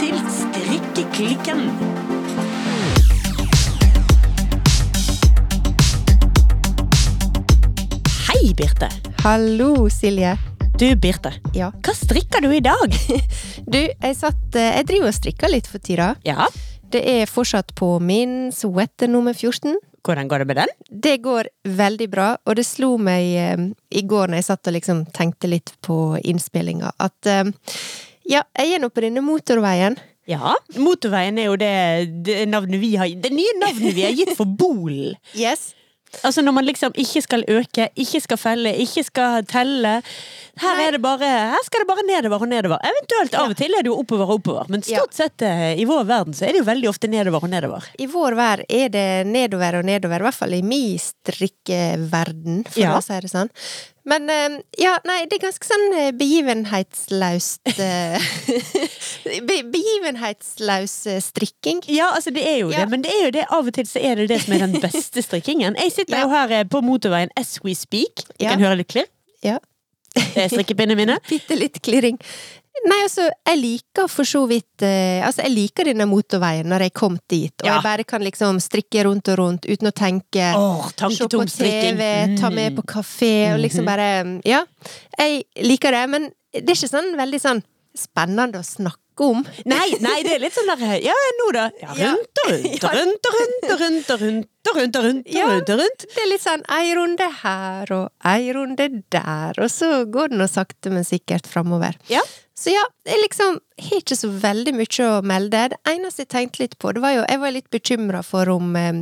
til Strikkeklikken. Hei, Birte. Hallo, Silje. Du, Birte. Ja. Hva strikker du i dag? Du, jeg satt eh, Jeg driver og strikker litt for tida. Ja, Det er fortsatt på min sweater nummer 14. hvordan går det med den? Det går veldig bra, og det slo meg eh, i går når jeg satt og liksom tenkte litt på innspillinga, at eh, ja, jeg er nå på denne motorveien. Ja, motorveien er jo det, det navnet vi har Det nye navnet vi har gitt for Bolen. Yes. Altså når man liksom ikke skal øke, ikke skal felle, ikke skal telle. Her Nei. er det bare Her skal det bare nedover og nedover. Eventuelt av og til er det jo oppover og oppover, men stort sett eh, i vår verden så er det jo veldig ofte nedover og nedover. I vår vær er det nedover og nedover, i hvert fall i min strikkeverden, for Ja. å si det sånn. Men eh, ja, nei, det er ganske sånn begivenhetslaust eh, be Begivenhetsløs eh, strikking. Ja, altså det er jo Ja. det, men det er jo det av og til så er det det som er den beste strikkingen. Jeg sitter Ja. jo her på motorveien as we speak. Du kan høre litt klirr. Ja. Det er strikkepinnene mine. Bitte litt klirring. Nei, altså, jeg liker for så vidt eh, Altså, jeg liker denne motorveien når jeg kom dit, og ja. jeg bare kan liksom strikke rundt og rundt uten å tenke. Åh, se på TV, ta med mm. på kafé, og mhm. liksom bare Ja. Jeg liker det, men det er ikke sånn veldig sånn spennende å snakke om. Nei, nei, det er litt sånn der Ja, nå da. Ja, rundt og rundt og rundt og rundt og rundt og rundt og rundt og rundt. og rundt, og rundt. Det er litt sånn ei runde her og ei runde der, og så går det nå sakte, men sikkert framover. Ja. Så ja, det er liksom har ikke så veldig mye å melde. Det eneste jeg tenkte litt på, det var jo Jeg var litt bekymra for om eh,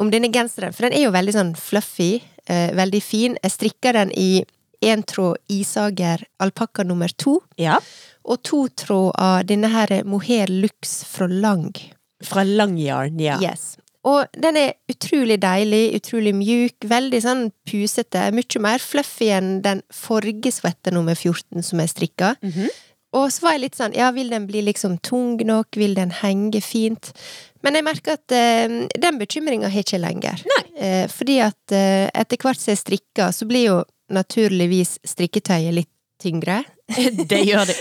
om denne genseren, for den er jo veldig sånn fluffy, eh, veldig fin. Jeg strikka den i én tråd isager alpakka nummer to, Ja. og to tråd av denne her mohair lux fra Lang. Fra Langjern, ja. Yes. Og den er utrolig deilig, utrolig mjuk, veldig sånn pusete. Mye mer fluffy enn den forrige sweater nummer 14 som jeg strikka. Mhm. Og så var jeg litt sånn, ja, vil den bli liksom tung nok, vil den henge fint? Men jeg merker at eh, den bekymringa har jeg ikke lenger. Eh, fordi at eh, etter hvert som jeg strikker, så blir jo naturligvis strikketøyet litt tyngre. Det gjør det.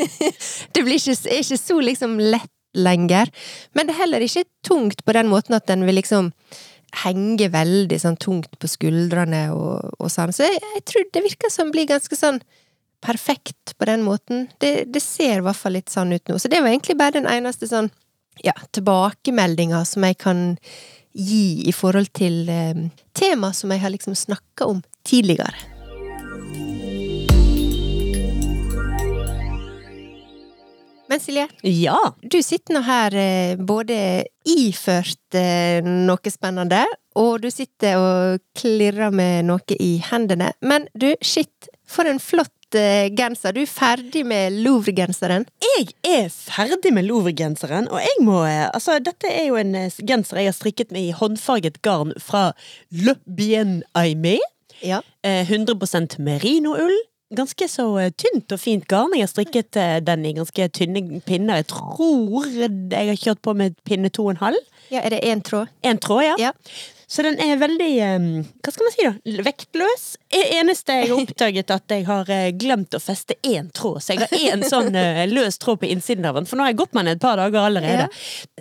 Det blir ikke, er ikke så liksom lett lenger. Men det er heller ikke tungt på den måten at den vil liksom henge veldig sånn tungt på skuldrene og, og sånn. Så jeg, jeg tror det virker som blir ganske sånn perfekt på den måten. Det, det ser i hvert fall litt sånn ut nå. Så det var egentlig bare den eneste sånn ja, tilbakemeldinga som jeg kan gi i forhold til eh, tema som jeg har liksom snakka om tidligere. Men Silje, Ja. du sitter nå her eh, både iført eh, noe spennende, og du sitter og klirrer med noe i hendene. Men du, shit, for en flott eh, genser. Du er ferdig med Louvre-genseren. Jeg er ferdig med Louvre-genseren, og jeg må Altså, dette er jo en genser jeg har strikket med i håndfarget garn fra Le Bien Aimé. Ja. Eh, 100 merinoull. Ganske så eh, tynt og fint garn. Jeg har strikket eh, den i ganske tynne pinner. Jeg tror jeg har kjørt på med pinne to og en halv. ja, er det én tråd? En tråd, ja. Ja. Så den er veldig eh, Hva skal man si, da? Vektløs. E- Eneste jeg har oppdaget, at jeg har glemt å feste én tråd. Så jeg har én sånn løs tråd på innsiden av den, for nå har jeg gått med den et par dager allerede.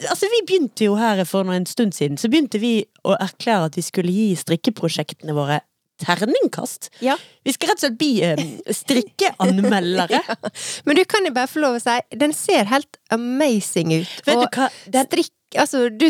Altså, Vi begynte jo her for en stund siden, så begynte vi å erklære at vi skulle gi strikkeprosjektene våre terningkast. Ja. Vi skal rett og slett bli eh, strikkeanmeldere. Men du kan jo bare få lov å si, den ser helt amazing ut. Vet og du hva? Den, strikk Altså, du,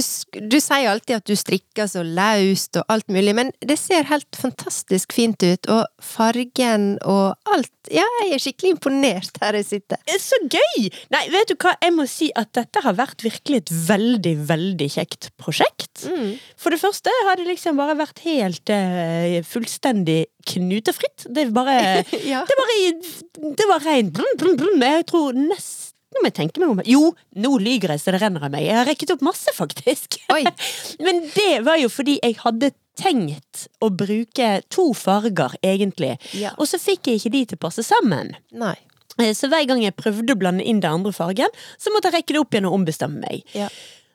du sier alltid at du strikker så laust og alt mulig, men det ser helt fantastisk fint ut, og fargen og alt Ja, jeg er skikkelig imponert her jeg sitter. er så gøy! Nei, vet du hva, jeg må si at dette har vært virkelig et veldig, veldig kjekt prosjekt. Mm. For det første har det liksom bare vært helt uh, fullstendig knutefritt. Det er bare Ja. Det var, det var rein blum, blum, blum. Jeg tror nesten Nå må jeg tenke meg om Jo, nå lyger jeg så det renner av meg. Jeg har rekket opp masse, faktisk. Men det var jo fordi jeg hadde tenkt å bruke to farger, egentlig. Ja. Og så fikk jeg ikke de til å passe sammen. Nei. Eh, Så hver gang jeg prøvde å blande inn den andre fargen, så måtte jeg rekke det opp igjen og ombestemme meg. Ja.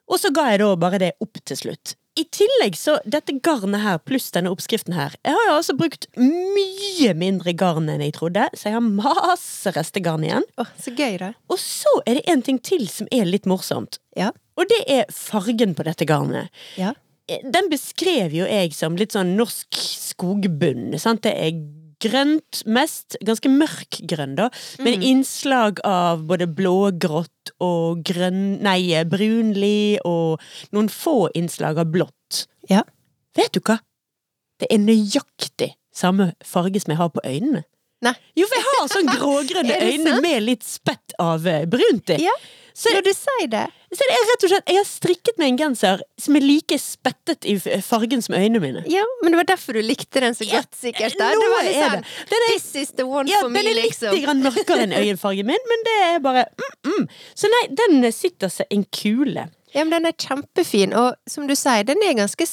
Og så ga jeg da bare det opp til slutt. I tillegg så dette garnet her, pluss denne oppskriften her Jeg har jo altså brukt mye mindre garn enn jeg trodde, så jeg har masse restegarn igjen. Oh, så gøy, da. Og så er det en ting til som er litt morsomt. Ja. Og det er fargen på dette garnet. Ja. Eh, Den beskrev jo jeg som litt sånn norsk skogbunn. Sant? Det er grønt mest, ganske mørk grønn, da, med innslag av både blågrått og grønn Nei, brunlig og noen få innslag av blått. Ja. Vet du hva? Det er nøyaktig samme farge som jeg har på øynene. Nei. Jo, for jeg har sånn grågrønne øyne sant? med litt spett av eh, brunt i. Ja. Så, Når du sier det. så det er rett og slett Jeg har strikket meg en genser som er like spettet i fargen som øynene mine. Ja, men det var derfor du likte den så godt, sikkert. Da. Nå Det var litt er sånn det. Den er- This is the one Ja, for me, liksom. den er litt liksom. grann mørkere enn øyenfargen min, men det er bare mm, mm. Så nei, den sitter seg en kule. Ja, men den er kjempefin, og som du sier, den er ganske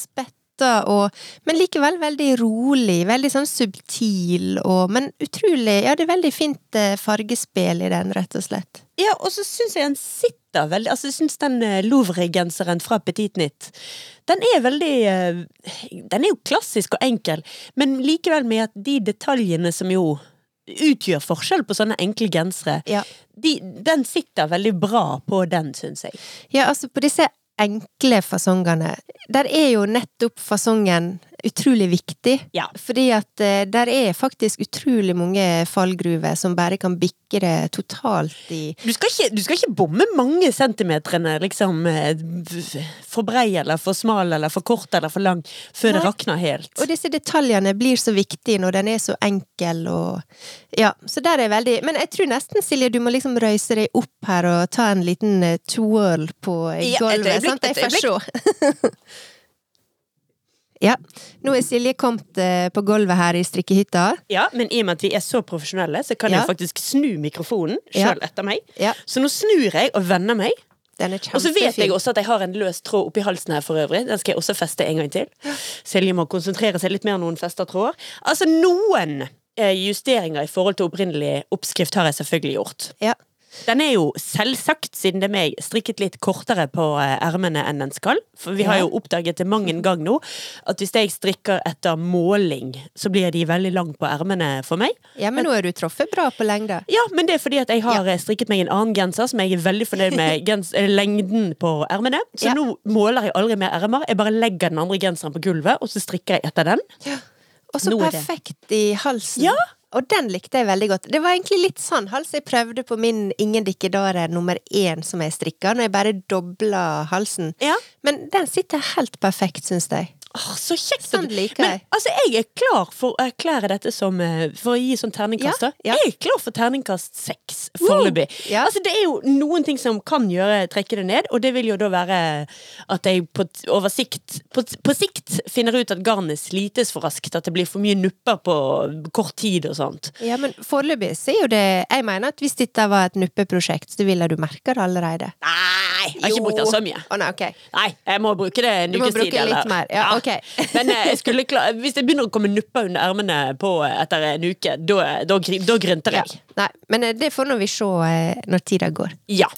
spetta og Men likevel veldig rolig, veldig sånn subtil og Men utrolig Ja, det er veldig fint eh, fargespill i den, rett og slett. Ja, og så syns jeg den sitter veldig Altså, jeg syns den eh, Louvre-genseren fra Petit Nytt Den er veldig eh, Den er jo klassisk og enkel, men likevel med at de detaljene som jo utgjør forskjell på sånne enkle gensere, Ja. de, den sitter veldig bra på den, syns jeg. Ja, altså på disse enkle fasongene, der er jo nettopp fasongen utrolig viktig. Ja. Fordi at eh, der er faktisk utrolig mange fallgruver som bare kan bikke det totalt i Du skal ikke, du skal ikke bomme mange centimeterne liksom eh, for brei eller for smal eller for kort eller for lang, før det rakner helt. Og disse detaljene blir så viktige når den er så enkel og Ja, så der er veldig Men jeg tror nesten, Silje, du må liksom røyse deg opp her og ta en liten eh, twirl på gulvet, Ja, et øyeblikk, sant? Jeg et får se. ja. Nå er Silje kommet eh, på gulvet her i strikkehytta. Ja, men i og med at vi er så profesjonelle, så kan Ja. jeg faktisk snu mikrofonen Ja. etter meg. Ja, Så nå snur jeg og vender meg. den Og så vet jeg også at jeg har en løs tråd oppi halsen her for øvrig. Den skal jeg også feste en gang til. Silje må konsentrere seg litt mer når hun fester tråder. Altså, noen eh, justeringer i forhold til opprinnelig oppskrift har jeg selvfølgelig gjort. Ja. Den er jo selvsagt, siden det er meg, strikket litt kortere på eh, ermene enn den skal. For vi har jo oppdaget det mang en gang nå, at hvis jeg strikker etter måling, så blir de veldig langt på ermene for meg. ja, men nå er du truffet bra på lengde. Ja, men det er fordi at jeg har eh, strikket meg en annen genser som jeg er veldig fornøyd med eh, lengden på ermene. Så Ja. nå måler jeg aldri mer ermer. Jeg bare legger den andre genseren på gulvet, og så strikker jeg etter den. Og så er perfekt i halsen. Ja. Og den likte jeg veldig godt. Det var egentlig litt sånn hals jeg prøvde på min Ingen dikkedare nummer én som jeg strikka, når jeg bare dobla halsen. Ja. Men den sitter helt perfekt, syns jeg. Åh, så kjekt! Sånn liker Men jeg. altså, jeg er klar for å erklære dette som eh, For å gi sånn terningkast, da. ja. Jeg er klar for terningkast seks foreløpig. Ja. Altså, det er jo noen ting som kan gjøre trekke det ned, og det vil jo da være at jeg på, over sikt på, på sikt finner ut at garnet slites for raskt, at det blir for mye nupper på kort tid og sånt. Ja, men foreløpig så er jo det Jeg mener at hvis dette var et nuppeprosjekt, så ville du merke det allerede. Nei, jeg har ikke brukt det så mye. Å nei, ok. Nei, jeg må bruke det en ukes tid. Du må bruke litt eller- mer. Ja, ok. Men eh, jeg hvis det begynner å komme nupper under ermene eh, etter en uke, da, grynter jeg. Ja. Nei, men eh, det får vi se når tida går. Ja.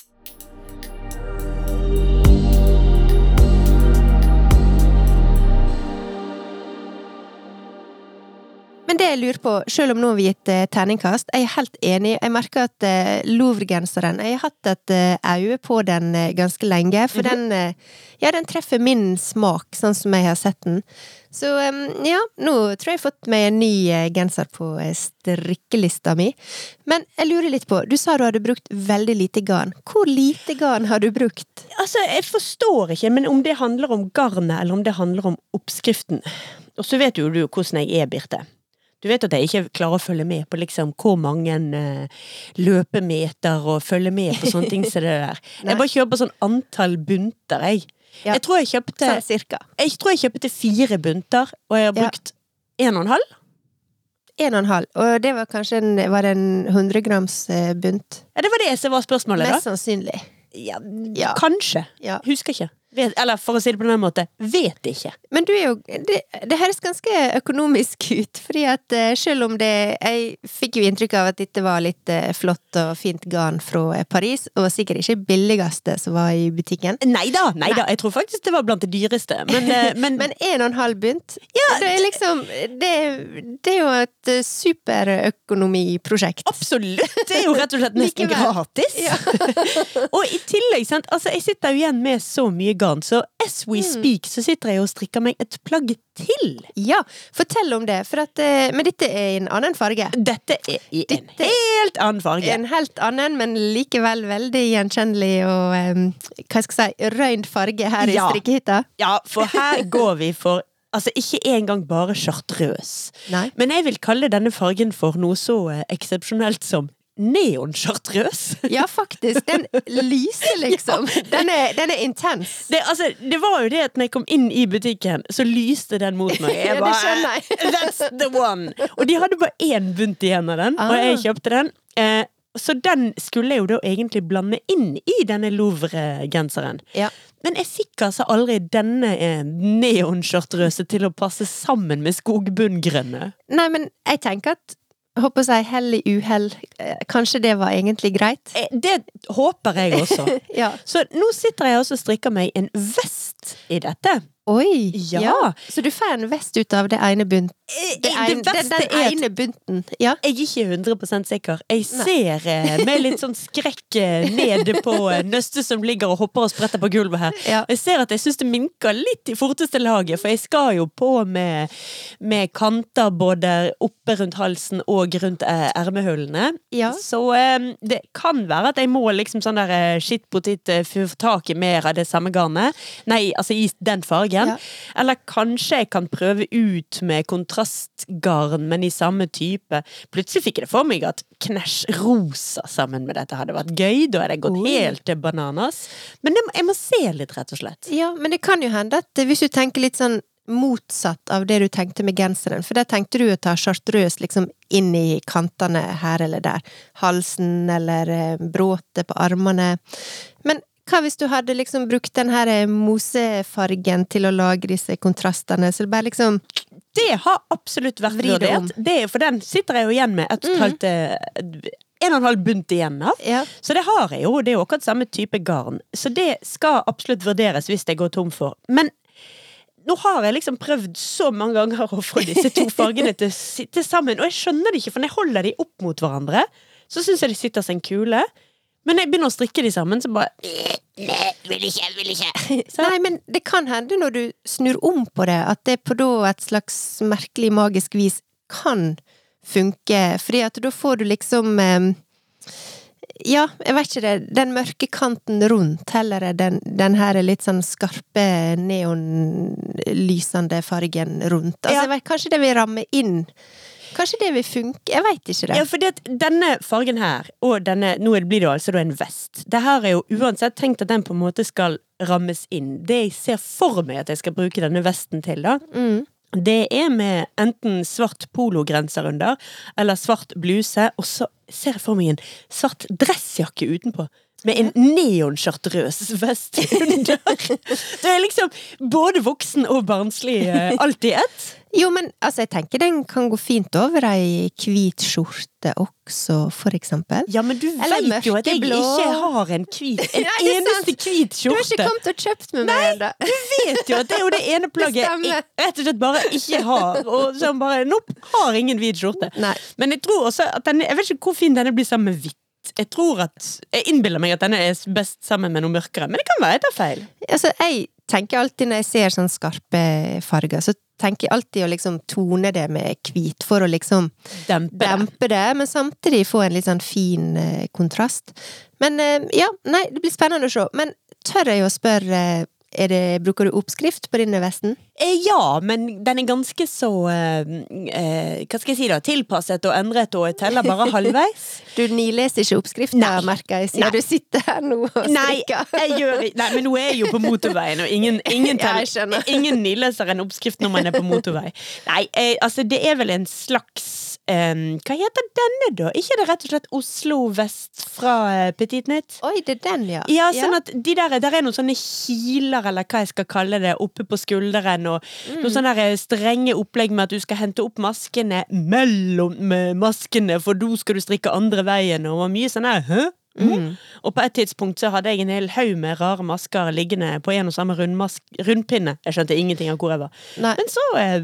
Men det jeg lurer på, selv om nå har vi gitt eh, terningkast, jeg er helt enig. Jeg merker at eh, Louvre-genseren Jeg har hatt et eh, øye på den ganske lenge, for Mhm. den eh, Ja, den treffer min smak, sånn som jeg har sett den. Så ja, nå tror jeg jeg har fått meg en ny genser på strikkelista mi. Men jeg lurer litt på, du sa du hadde brukt veldig lite garn. Hvor lite garn har du brukt? Altså, jeg forstår ikke, men om det handler om garnet, eller om det handler om oppskriften. Og så vet jo du hvordan jeg er, Birte. Du vet at jeg ikke klarer å følge med på liksom hvor mange uh, løpemeter og følge med på sånne ting som det der. Jeg bare kjøper sånn antall bunter, jeg. Ja. Jeg tror jeg kjøpte Sånn cirka. Jeg tror jeg kjøpte fire bunter, og jeg har brukt brukt en og en halv. En og en halv. Og det var kanskje en, var det en 100 grams eh, bunt. Ja, det var det som var spørsmålet, Mest da. sannsynlig. Ja, Ja. Kanskje. Ja. Husker ikke. Vet, eller for å si det på den måten, vet ikke. Men du er jo Det, det høres ganske økonomisk ut, fordi at eh, selv om det Jeg fikk jo inntrykk av at dette var litt eh, flott og fint garn fra eh, Paris, og sikkert ikke billigste som var i butikken. Nei da, nei da. Jeg tror faktisk det var blant det dyreste. Men, men, Men en og en halv bunt? det er liksom det, det er jo et superøkonomiprosjekt. absolutt! Det er jo rett og slett nesten gratis. Ja. og i tillegg, sant, altså jeg sitter jo igjen med så mye garn, så as we Mm. speak så sitter jeg og strikker meg et plagg til. Ja, fortell om det, for at eh, Men dette er i en annen farge. Dette er i en Dette- helt annen farge. En helt annen, men likevel veldig gjenkjennelig og um, hva skal jeg si, røynd farge her i strikkehytta. Ja, for her går vi for Altså, ikke engang bare. Nei. Men jeg vil kalle denne fargen for noe så eh, eksepsjonelt som neonchartreuse. Ja, faktisk. Den lyser, liksom. Den er, den er intens. Det, altså, det var jo det at når jeg kom inn i butikken, så lyste den mot meg. Ja, Jeg det skjønner jeg. That's the one! Og de hadde bare én bunt igjen av den, og jeg Ah. kjøpte den. Eh, så den skulle jeg jo da egentlig blande inn i denne Louvre-genseren. Ja. Men jeg fikk altså aldri denne neonskjørtrøse til å passe sammen med skogbunngrønne. Nei, men jeg tenker at Håper å si hell i uhell. eh, Kanskje det var egentlig greit? Eh, Det håper jeg også. Ja. Så nå sitter jeg også og strikker meg en vest i dette. Oi! Ja. Så du får en vest ut av det ene bunt... Eh, det den, den ene bunten. Ja. Jeg er ikke 100% sikker. Jeg ser Nei. med litt sånn skrekk eh, ned på eh, nøstet som ligger og hopper og spretter på gulvet her. Ja. Jeg ser at jeg syns det minker litt i forteste laget, for jeg skal jo på med, med kanter både oppe rundt halsen og rundt eh, ermehullene. Ja. Så eh, det kan være at jeg må liksom sånn der eh, shit potet eh, få tak i mer av det samme garnet. Nei, altså i den fargen. Eller kanskje jeg kan prøve ut med kontrastgarn, men i samme type. Plutselig fikk jeg det for meg at knæsj rosa sammen med dette hadde vært gøy. Da hadde jeg gått helt til bananas. Men det, jeg må se litt, rett og slett. Ja, men det kan jo hende at hvis du tenker litt sånn motsatt av det du tenkte med genseren, for der tenkte du å ta chartreuse liksom inn i kantene her eller der. Halsen eller eh, bråtet på armene. Men hva hvis du hadde liksom brukt den her eh, mosefargen til å lage disse kontrastene, så det bare liksom Det har absolutt vært vurdert. det er. For den sitter jeg jo igjen med et og et halvt eh, En og en halv bunt igjen av. Ja. Så det har jeg jo, det er jo akkurat samme type garn. Så det skal absolutt vurderes hvis jeg går tom for. Men nå har jeg liksom prøvd så mange ganger å få disse to fargene til å sitte sammen, og jeg skjønner det ikke, for når jeg holder de opp mot hverandre, så syns jeg de sitter som en kule. Men når jeg begynner å strikke de sammen, så bare Nei, vil ikke, vil ikke. Så, Nei, men det kan hende når du snur om på det, at det på da et slags merkelig, magisk vis kan funke, fordi at da får du liksom Ja, jeg vet ikke det, den mørke kanten rundt, heller er den, den her litt sånn skarpe, neonlysende fargen rundt. Altså, Ja. jeg vet, kanskje det vil ramme inn Kanskje det vil funke, jeg veit ikke det. Ja, for denne fargen her, og denne Nå blir det altså en vest. Det her er jo uansett tenkt at den på en måte skal rammes inn. Det jeg ser for meg at jeg skal bruke denne vesten til, da, Mm. det er med enten svart pologrenser under, eller svart bluse, og så ser jeg for meg en svart dressjakke utenpå. Med en neonchartreuse vest under. Det er liksom både voksen og barnslig eh, alt i ett. Jo, men altså, jeg tenker den kan gå fint over ei hvit skjorte også, for eksempel. Ja, men du Eller vet jo at jeg ikke har en hvit En ja, eneste hvit Du har ikke kommet og kjøpt med meg ennå. Du vet jo at det er jo det ene plagget jeg rett og slett bare ikke har. Og som bare Nope, har ingen hvit skjorte. Nei. Men jeg tror også at den Jeg vet ikke hvor fin denne blir sammen med hvitt. Jeg tror at Jeg innbiller meg at denne er best sammen med noe mørkere, men det kan være jeg tar feil. Altså, jeg tenker alltid når jeg ser sånne skarpe farger, så tenker jeg alltid å liksom tone det med hvit, for å liksom Dempe dempe det, men samtidig få en litt sånn fin eh, kontrast. Men eh, ja, nei, det blir spennende å se. Men tør jeg å spørre, er det, bruker du oppskrift på denne vesten? Eh, ja, men den er ganske så eh, eh, Hva skal jeg si da? Tilpasset og endret, og jeg teller bare halvveis. Du nileser ikke oppskrifta, Nei. merker jeg, siden Nei. du sitter her nå og Nei, strikker. jeg gjør Nei, men nå er jeg jo på motorveien, og ingen, ingen, teller- ja, ingen nileser en oppskrift når man er på motorvei. Nei, eh, altså det er vel en slags Um, Hva heter denne, da? Ikke det rett og slett Oslo vest fra Petit Nytt? Oi, det er den, ja. Ja, sånn at de der, der er noen sånne kiler, eller hva jeg skal kalle det, oppe på skulderen, og Mm. noen sånne strenge opplegg med at du skal hente opp maskene mellom maskene, for da skal du strikke andre veien, og mye sånn her, hæ? Mm. Og på et tidspunkt så hadde jeg en hel haug med rare masker liggende på en og samme rundpinne. Jeg skjønte ingenting av hvor jeg var. Nei. Men så eh,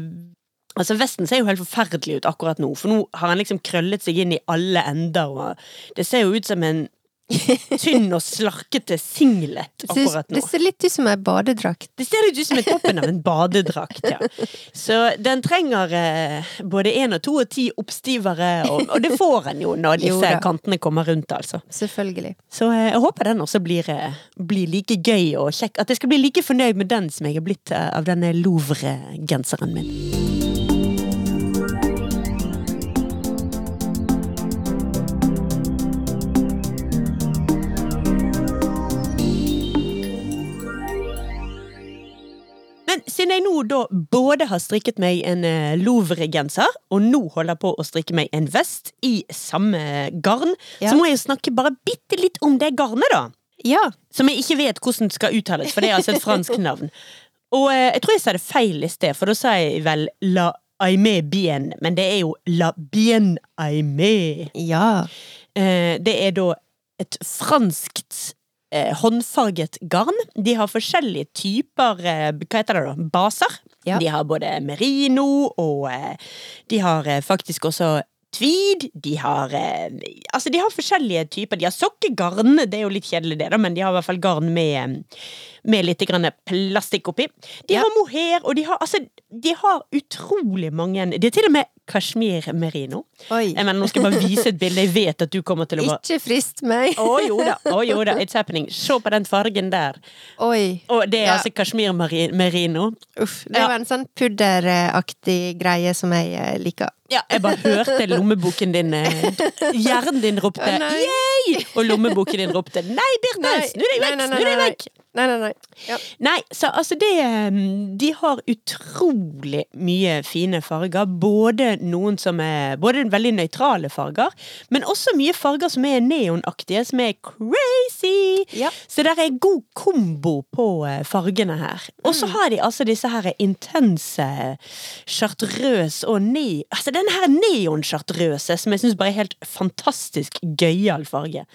Altså, Vesten ser jo helt forferdelig ut akkurat nå, for nå har han liksom krøllet seg inn i alle ender, og det ser jo ut som en tynn og slarkete singlet akkurat nå. Det ser litt ut som ei badedrakt. Det ser litt ut som toppen av en badedrakt, ja. Så den trenger eh, både én og to og ti oppstivere, og, og det får en jo når disse jo, kantene kommer rundt, altså. Selvfølgelig. Så eh, jeg håper den også blir, eh, blir like gøy og kjekk. At jeg skal bli like fornøyd med den som jeg er blitt eh, av denne Louvre-genseren min. Siden jeg nå da både har strikket meg en eh, Louvre-genser, og nå holder på å strikke meg en vest i samme garn, Ja. så må jeg jo snakke bare bitte litt om det garnet, da. Ja. Som jeg ikke vet hvordan det skal uttales, for det er altså et fransk navn. Og eh, jeg tror jeg sa det feil i sted, for da sa jeg vel la aimé bien, men det er jo la bien aimé. Ja. Eh, det er da et franskt håndfarget garn. De har forskjellige typer eh, hva heter det da, baser. Ja. De har både merino, og eh, de har eh, faktisk også tweed. De har eh, Altså, de har forskjellige typer. De har sokkegarn, det er jo litt kjedelig det, da, men de har i hvert fall garn med, med litt plastikk oppi. De Ja. har mohair, og de har altså De har utrolig mange De er til og med Kashmir merino. Oi. Jeg mener, nå skal jeg bare vise et bilde. Jeg vet at du kommer til å bare Ikke frist meg. å jo da, å jo da, it's happening. Se på den fargen der. Oi. Og det er Ja. altså Kashmir merino. Uff. Det Ja. var en sånn pudderaktig greie som jeg eh, liker. Ja, jeg bare hørte lommeboken din eh, Hjernen din ropte yay! Og lommeboken din ropte nei, Birte, snu deg vekk, snu deg vekk! Nei, nei, nei. Ja. Nei, så altså det eh, De har utrolig mye fine farger. Både noen som er Både veldig nøytrale farger, men også mye farger som er neonaktige, som er crazy! Ja. Så det er god kombo på eh, fargene her. Og så har de altså disse her intense chartreuse og ne... Altså denne her neonchartreuse, som jeg syns bare er helt fantastisk gøyal farge.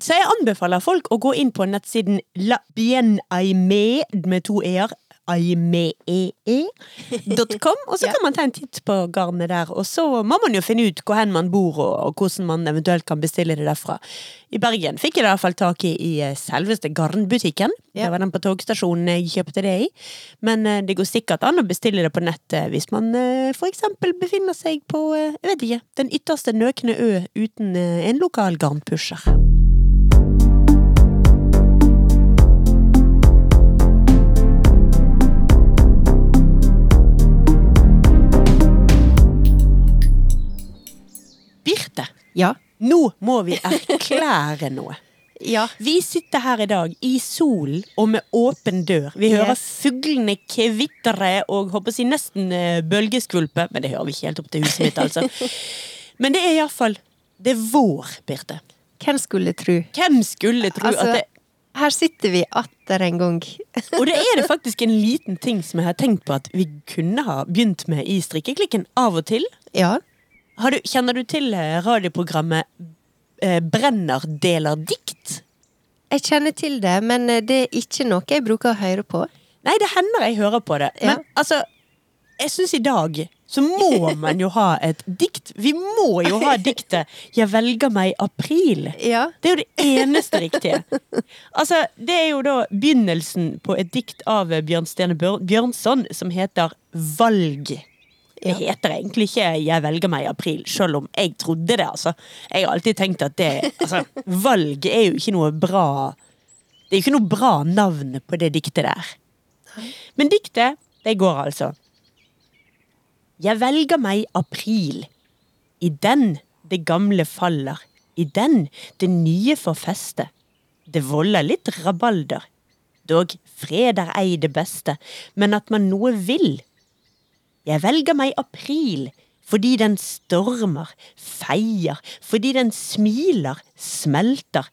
Så jeg anbefaler folk å gå inn på nettsiden La Bien Aimé med to e-er. Aimee.com, og så kan man ta en titt på garnet der. Og så må man jo finne ut hvor hen man bor, og, hvordan man eventuelt kan bestille det derfra. I Bergen fikk jeg i hvert fall tak i i eh, selveste garnbutikken. Ja. Det var den på togstasjonen jeg kjøpte det i. Men eh, det går sikkert an å bestille det på nettet hvis man eh, for eksempel befinner seg på, jeg vet ikke, den ytterste nøkne ø uten en lokal garnpusher. Birte, Ja. nå må vi erklære noe. Ja. Vi sitter her i dag i solen og med åpen dør. Vi hører Yes. fuglene kvitre og håper å si nesten eh, bølgeskvulpe. Men det hører vi ikke helt opp til huset mitt, altså. Men det er iallfall Det er vår, Birte. Hvem skulle tro? Hvem skulle tro Altså, at det her sitter vi atter en gang. Og det er det faktisk en liten ting som jeg har tenkt på at vi kunne ha begynt med i strikkeklikken av og til. Ja. Har du, kjenner du til eh, radioprogrammet eh, Brenner deler dikt? Jeg kjenner til det, men eh, det er ikke noe jeg bruker å høre på. Nei, det hender jeg hører på det. Ja. Men altså, jeg syns i dag så må man jo ha et dikt. Vi må jo ha diktet 'Jeg velger meg april'. Ja. Det er jo det eneste riktige. Altså, Det er jo da begynnelsen på et dikt av Bjørnstene Bjør- Bjørnson som heter 'Valg'. Det heter egentlig ikke 'Jeg velger meg i april', selv om jeg trodde det. altså. Jeg har alltid tenkt at det altså, Valg er jo ikke noe bra Det er jo ikke noe bra navn på det diktet der. Men diktet det går altså. Jeg velger meg april. I den det gamle faller. I den det nye får feste. Det volder litt rabalder. Dog fred er ei det beste, men at man noe vil. Jeg velger meg april, fordi den stormer, feier, fordi den smiler, smelter,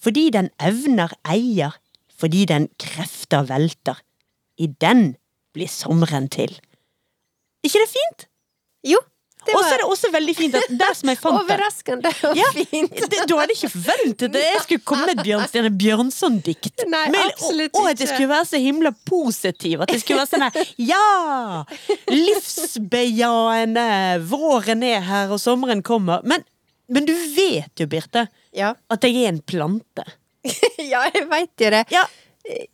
fordi den evner eier, fordi den krefter velter. I den blir sommeren til. ikke det fint? Jo, Og så er det også veldig fint at der som jeg fant overraskende og Ja, fint. det, Du hadde ikke forventet det jeg skulle komme med Bjørnstjerne Bjørnson-dikt. Og, at det skulle være så himla positiv. At det skulle være sånn her Ja! Livsbejaende. Våren er her, og sommeren kommer. Men, men du vet jo, Birte, Ja. at jeg er en plante. ja, jeg veit jo det. Ja, Jeg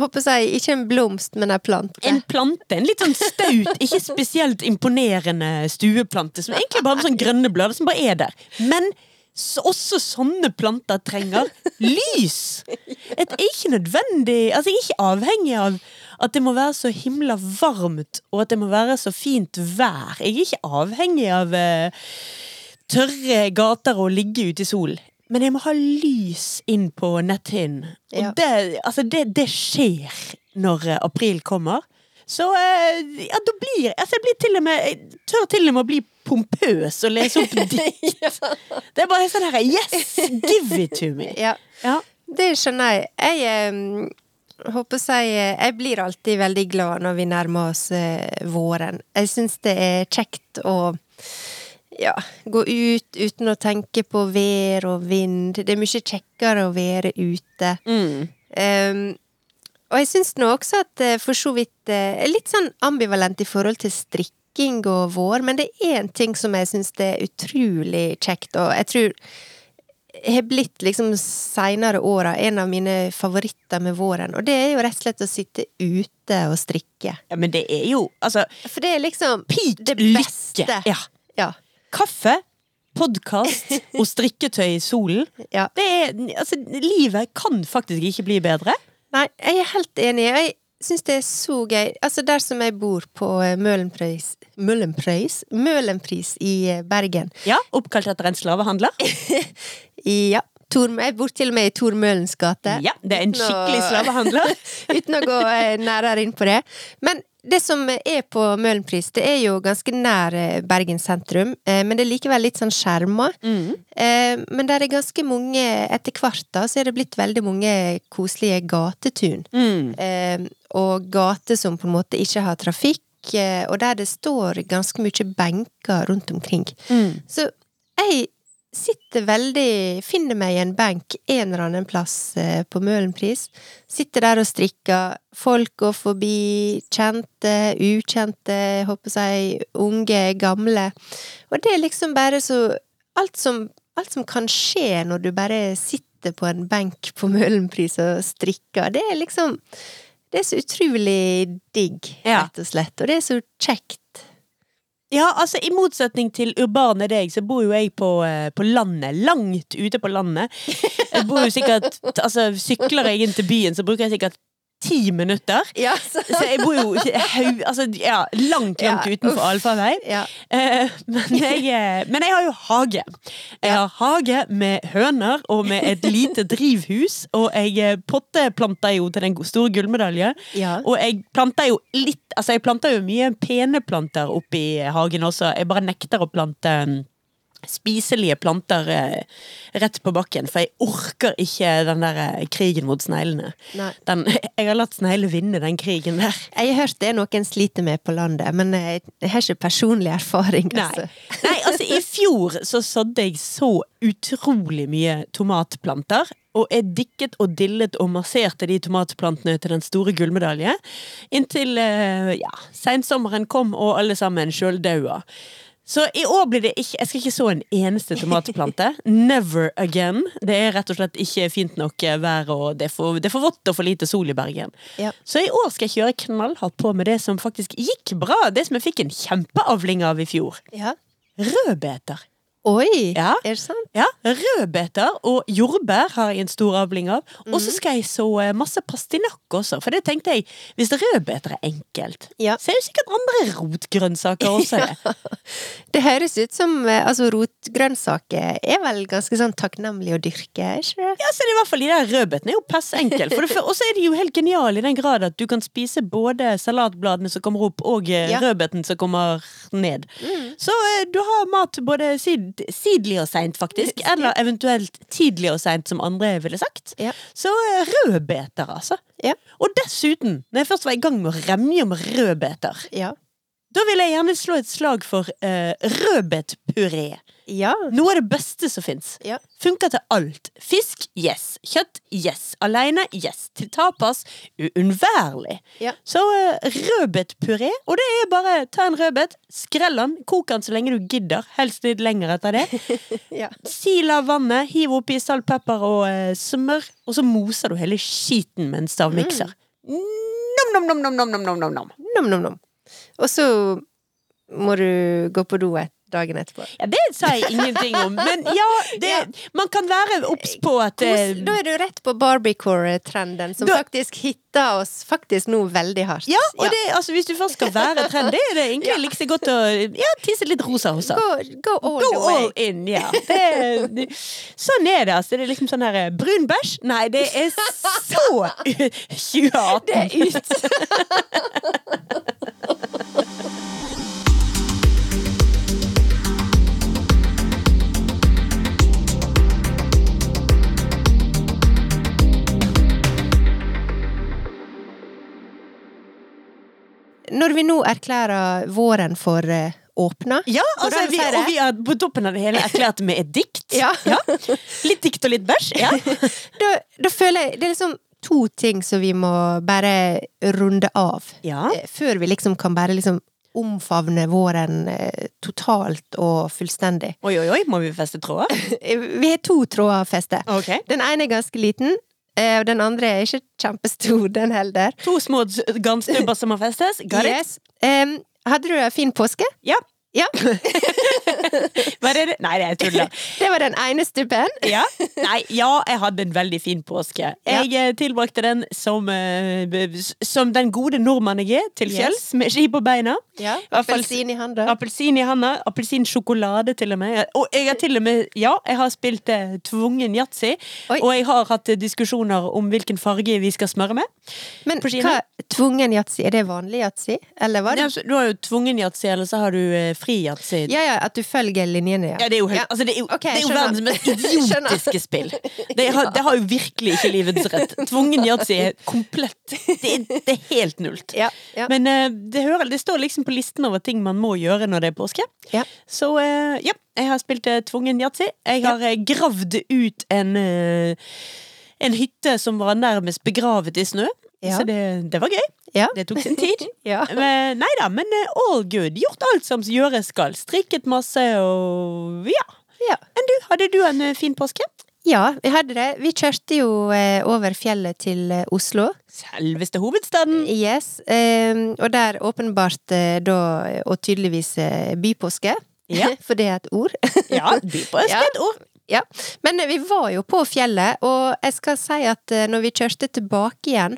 håper jeg, ikke en blomst, men en plante. En plante. En litt sånn staut, ikke spesielt imponerende stueplante. Som egentlig bare har sånn grønne blader som bare er der. Men så også sånne planter trenger lys! Et er ikke nødvendig Altså, jeg er ikke avhengig av at det må være så himla varmt, og at det må være så fint vær. Jeg er ikke avhengig av uh, tørre gater og ligge ute i solen. Men jeg må ha lys inn på netthinnen. Og Ja. det, altså det, det skjer når eh, april kommer. Så eh, ja, da blir Altså, jeg blir til og med Jeg tør til og med å bli pompøs og lese opp dikt. Det er bare sånn her Yes! Give it to me! Ja, Ja. det skjønner jeg. Jeg um, håper å si Jeg blir alltid veldig glad når vi nærmer oss uh, våren. Jeg syns det er kjekt å ja, gå ut uten å tenke på vær og vind. Det er mye kjekkere å være ute. Mm. Um, og jeg syns nå også at eh, for så vidt eh, er litt sånn ambivalent i forhold til strikking og vår, men det er én ting som jeg syns er utrolig kjekt, og jeg tror har blitt liksom seinere åra en av mine favoritter med våren, og det er jo rett og slett å sitte ute og strikke. ja, men det er jo Altså, For det er liksom peak det lykke! Ja. Ja. Kaffe, podkast og strikketøy i solen. ja. Det er Altså, livet kan faktisk ikke bli bedre. Nei, jeg er helt enig. Jeg syns det er så gøy. Altså, der som jeg bor på eh, Møhlenpris Møhlenpris? Møhlenpris i eh, Bergen. Ja, Oppkalt etter en slavehandler. Ja. Tor, jeg bor til og med i Tor Møhlens gate. Ja, det er en skikkelig slavehandler. Uten å gå eh, nærere inn på det. Men det som er på Møhlenpris, det er jo ganske nær eh, Bergen sentrum, eh, men det er likevel litt sånn skjerma. Mm. Eh, Men der er ganske mange Etter hvert da, så er det blitt veldig mange koselige gatetun. Mm. Og gater som på en måte ikke har trafikk, og der det står ganske mye benker rundt omkring. Mm. Så jeg sitter veldig Finner meg i en benk en eller annen plass eh, på Møhlenpris. Sitter der og strikker. Folk går forbi. Kjente, ukjente, jeg håper si unge, gamle. Og det er liksom bare så Alt som, alt som kan skje når du bare sitter på en benk på Møhlenpris og strikker, det er liksom Det er så utrolig digg, rett og slett. Og det er så kjekt. Ja, altså I motsetning til urbane deg, så bor jo jeg på, eh, på landet. Langt ute på landet. Jeg bor jo sikkert Altså, Sykler jeg inn til byen, så bruker jeg sikkert ti minutter. Ja, så, Så jeg bor jo altså, ja, langt, langt Ja, utenfor allfarvei. ja. Eh, men, eh, men jeg har jo hage. Jeg har hage med høner og med et lite drivhus. Og jeg eh, potteplanter jo til den store gullmedalje. Og jeg planter jo litt Altså jeg planter jo mye pene planter oppi hagen også. Jeg bare nekter å plante mm, spiselige planter eh, rett på bakken, for jeg orker ikke den der eh, krigen mot sneglene. Den, jeg har latt snegler vinne den krigen der. Jeg har hørt det er noen sliter med på landet, men jeg, jeg har ikke personlig erfaring. Nei. Altså. Nei, altså i fjor så sådde jeg så utrolig mye tomatplanter. Og jeg dikket og dillet og masserte de tomatplantene til den store gullmedalje. Inntil eh, ja, sensommeren kom og alle sammen sjøldaua. Så i år blir det ikke Jeg skal ikke så en eneste tomatplante. Never again. Det er rett og slett ikke fint nok eh, vær, og det er for, det er for vått og for lite sol i Bergen. Ja. Så i år skal jeg kjøre knallhardt på med det som faktisk gikk bra. Det som jeg fikk en kjempeavling av i fjor. Ja. Rødbeter. Oi! Ja. Er det sant? Ja, Rødbeter og jordbær har jeg en stor avling av. Og Mhm. så skal jeg så eh, masse pastinakk også, for det tenkte jeg, hvis rødbeter er enkelt, Ja. så er jo sikkert andre rotgrønnsaker også det. Det høres ut som eh, altså rotgrønnsaker er vel ganske sånn takknemlig å dyrke, ikke det? Ja, så er i hvert fall de der rødbetene er jo pass det fø- Og så er de jo helt geniale i den grad at du kan spise både salatbladene som kommer opp, og eh, Ja. rødbeten som kommer ned. Så eh, du har mat både sid sidlig og seint, faktisk. Eller eventuelt tidlig og seint, som andre ville sagt. Ja. Så eh, rødbeter, altså. Ja. Og dessuten, når jeg først var i gang med å remje om rødbeter, Ja. da vil jeg gjerne slå et slag for uh, rødbetpuré. Ja. Noe av det beste som fins. Ja. Funker til alt. Fisk yes. Kjøtt yes. Alene, yes. Til tapas uunnværlig. Ja. Så uh, rødbetpuré, og det er bare ta en rødbet, skrell den, kok den så lenge du gidder, helst litt lenger etter det. ja. Sil av vannet, hiv oppi salt, pepper og uh, smør, og så moser du hele skiten med en stavmikser. Mm. Nom, nom, nom, nom, nom, nom, nom. Nom, nom, nom. Og så må du gå på do etterpå dagen etterpå. Ja, det sa jeg ingenting om, men ja, det, man kan være obs på at eh, Kos- Da er du rett på barbiecore-trenden, som Da- faktisk hitter oss faktisk nå veldig hardt. Ja, og det, altså, hvis du først skal være trend, det er det egentlig like så godt å ja, tisse litt rosa hos. Go, go all Go the way. all in, ja. Det, det, sånn er det, altså. Det er liksom sånn her eh, Brun bæsj? Nei, det er så 2018. Det er ut. Når vi nå erklærer våren for eh, åpna Ja, altså, vi, og vi har på toppen av det hele erklært med et dikt. Ja. Litt dikt og litt bæsj. Ja. da, da føler jeg Det er liksom to ting som vi må bare runde av. Ja. Eh, Før vi liksom kan bare liksom omfavne våren eh, totalt og fullstendig. Oi, oi, oi, må vi feste tråder? Vi har to tråder å feste. Okay. Den ene er ganske liten, den andre er ikke kjempestor, den heller. To små garnstubber som må festes. Got it? Um, hadde du en fin påske? Ja. Ja. Det? Nei, det tuller. Det var den ene stubben. Ja. Nei, ja, jeg hadde en veldig fin påske. Jeg ja. tilbrakte den som, eh, som den gode nordmann jeg er, til Yes. med ski på beina. Ja, Appelsin i handa. Appelsin i handa, appelsinsjokolade til og med. Og jeg har til og med, ja, jeg har spilt eh, tvungen yatzy. Og jeg har hatt eh, diskusjoner om hvilken farge vi skal smøre med. Men hva, tvungen yatzy, er det vanlig yatzy? Eller hva? Ja, Du har jo tvungen yatzy, eller så har du eh, fri yatzy. Ja, ja, at du følger linjene, ja. Ja, det er jo, helt, altså, det er jo, okay, det er jo verdens mest idiotiske spill. Det har, det har jo virkelig ikke livets rett. Tvungen yatzy er komplett Det er, det er helt nullt. Ja, ja. Men uh, det, hører, det står liksom på listen over ting man må gjøre når det er påske. Ja. Så uh, ja, jeg har spilt uh, tvungen yatzy. Jeg har gravd ut en en hytte som var nærmest begravet i snø. Ja. Så det, det var gøy. Ja. Det tok sin tid. Ja. Men, nei da, men eh, all good. Gjort alt som gjøres skal. Strikket masse og ja. Ja. Enn du, hadde du en eh, fin påske? ja, vi hadde det. Vi kjørte jo eh, over fjellet til eh, Oslo. Selveste hovedstaden. Yes. Eh, og der åpenbart da, og tydeligvis bypåske. Ja. For det er et ord. Ja, bypåske er et ord. Ja, men vi var jo på fjellet, og jeg skal si at eh, når vi kjørte tilbake igjen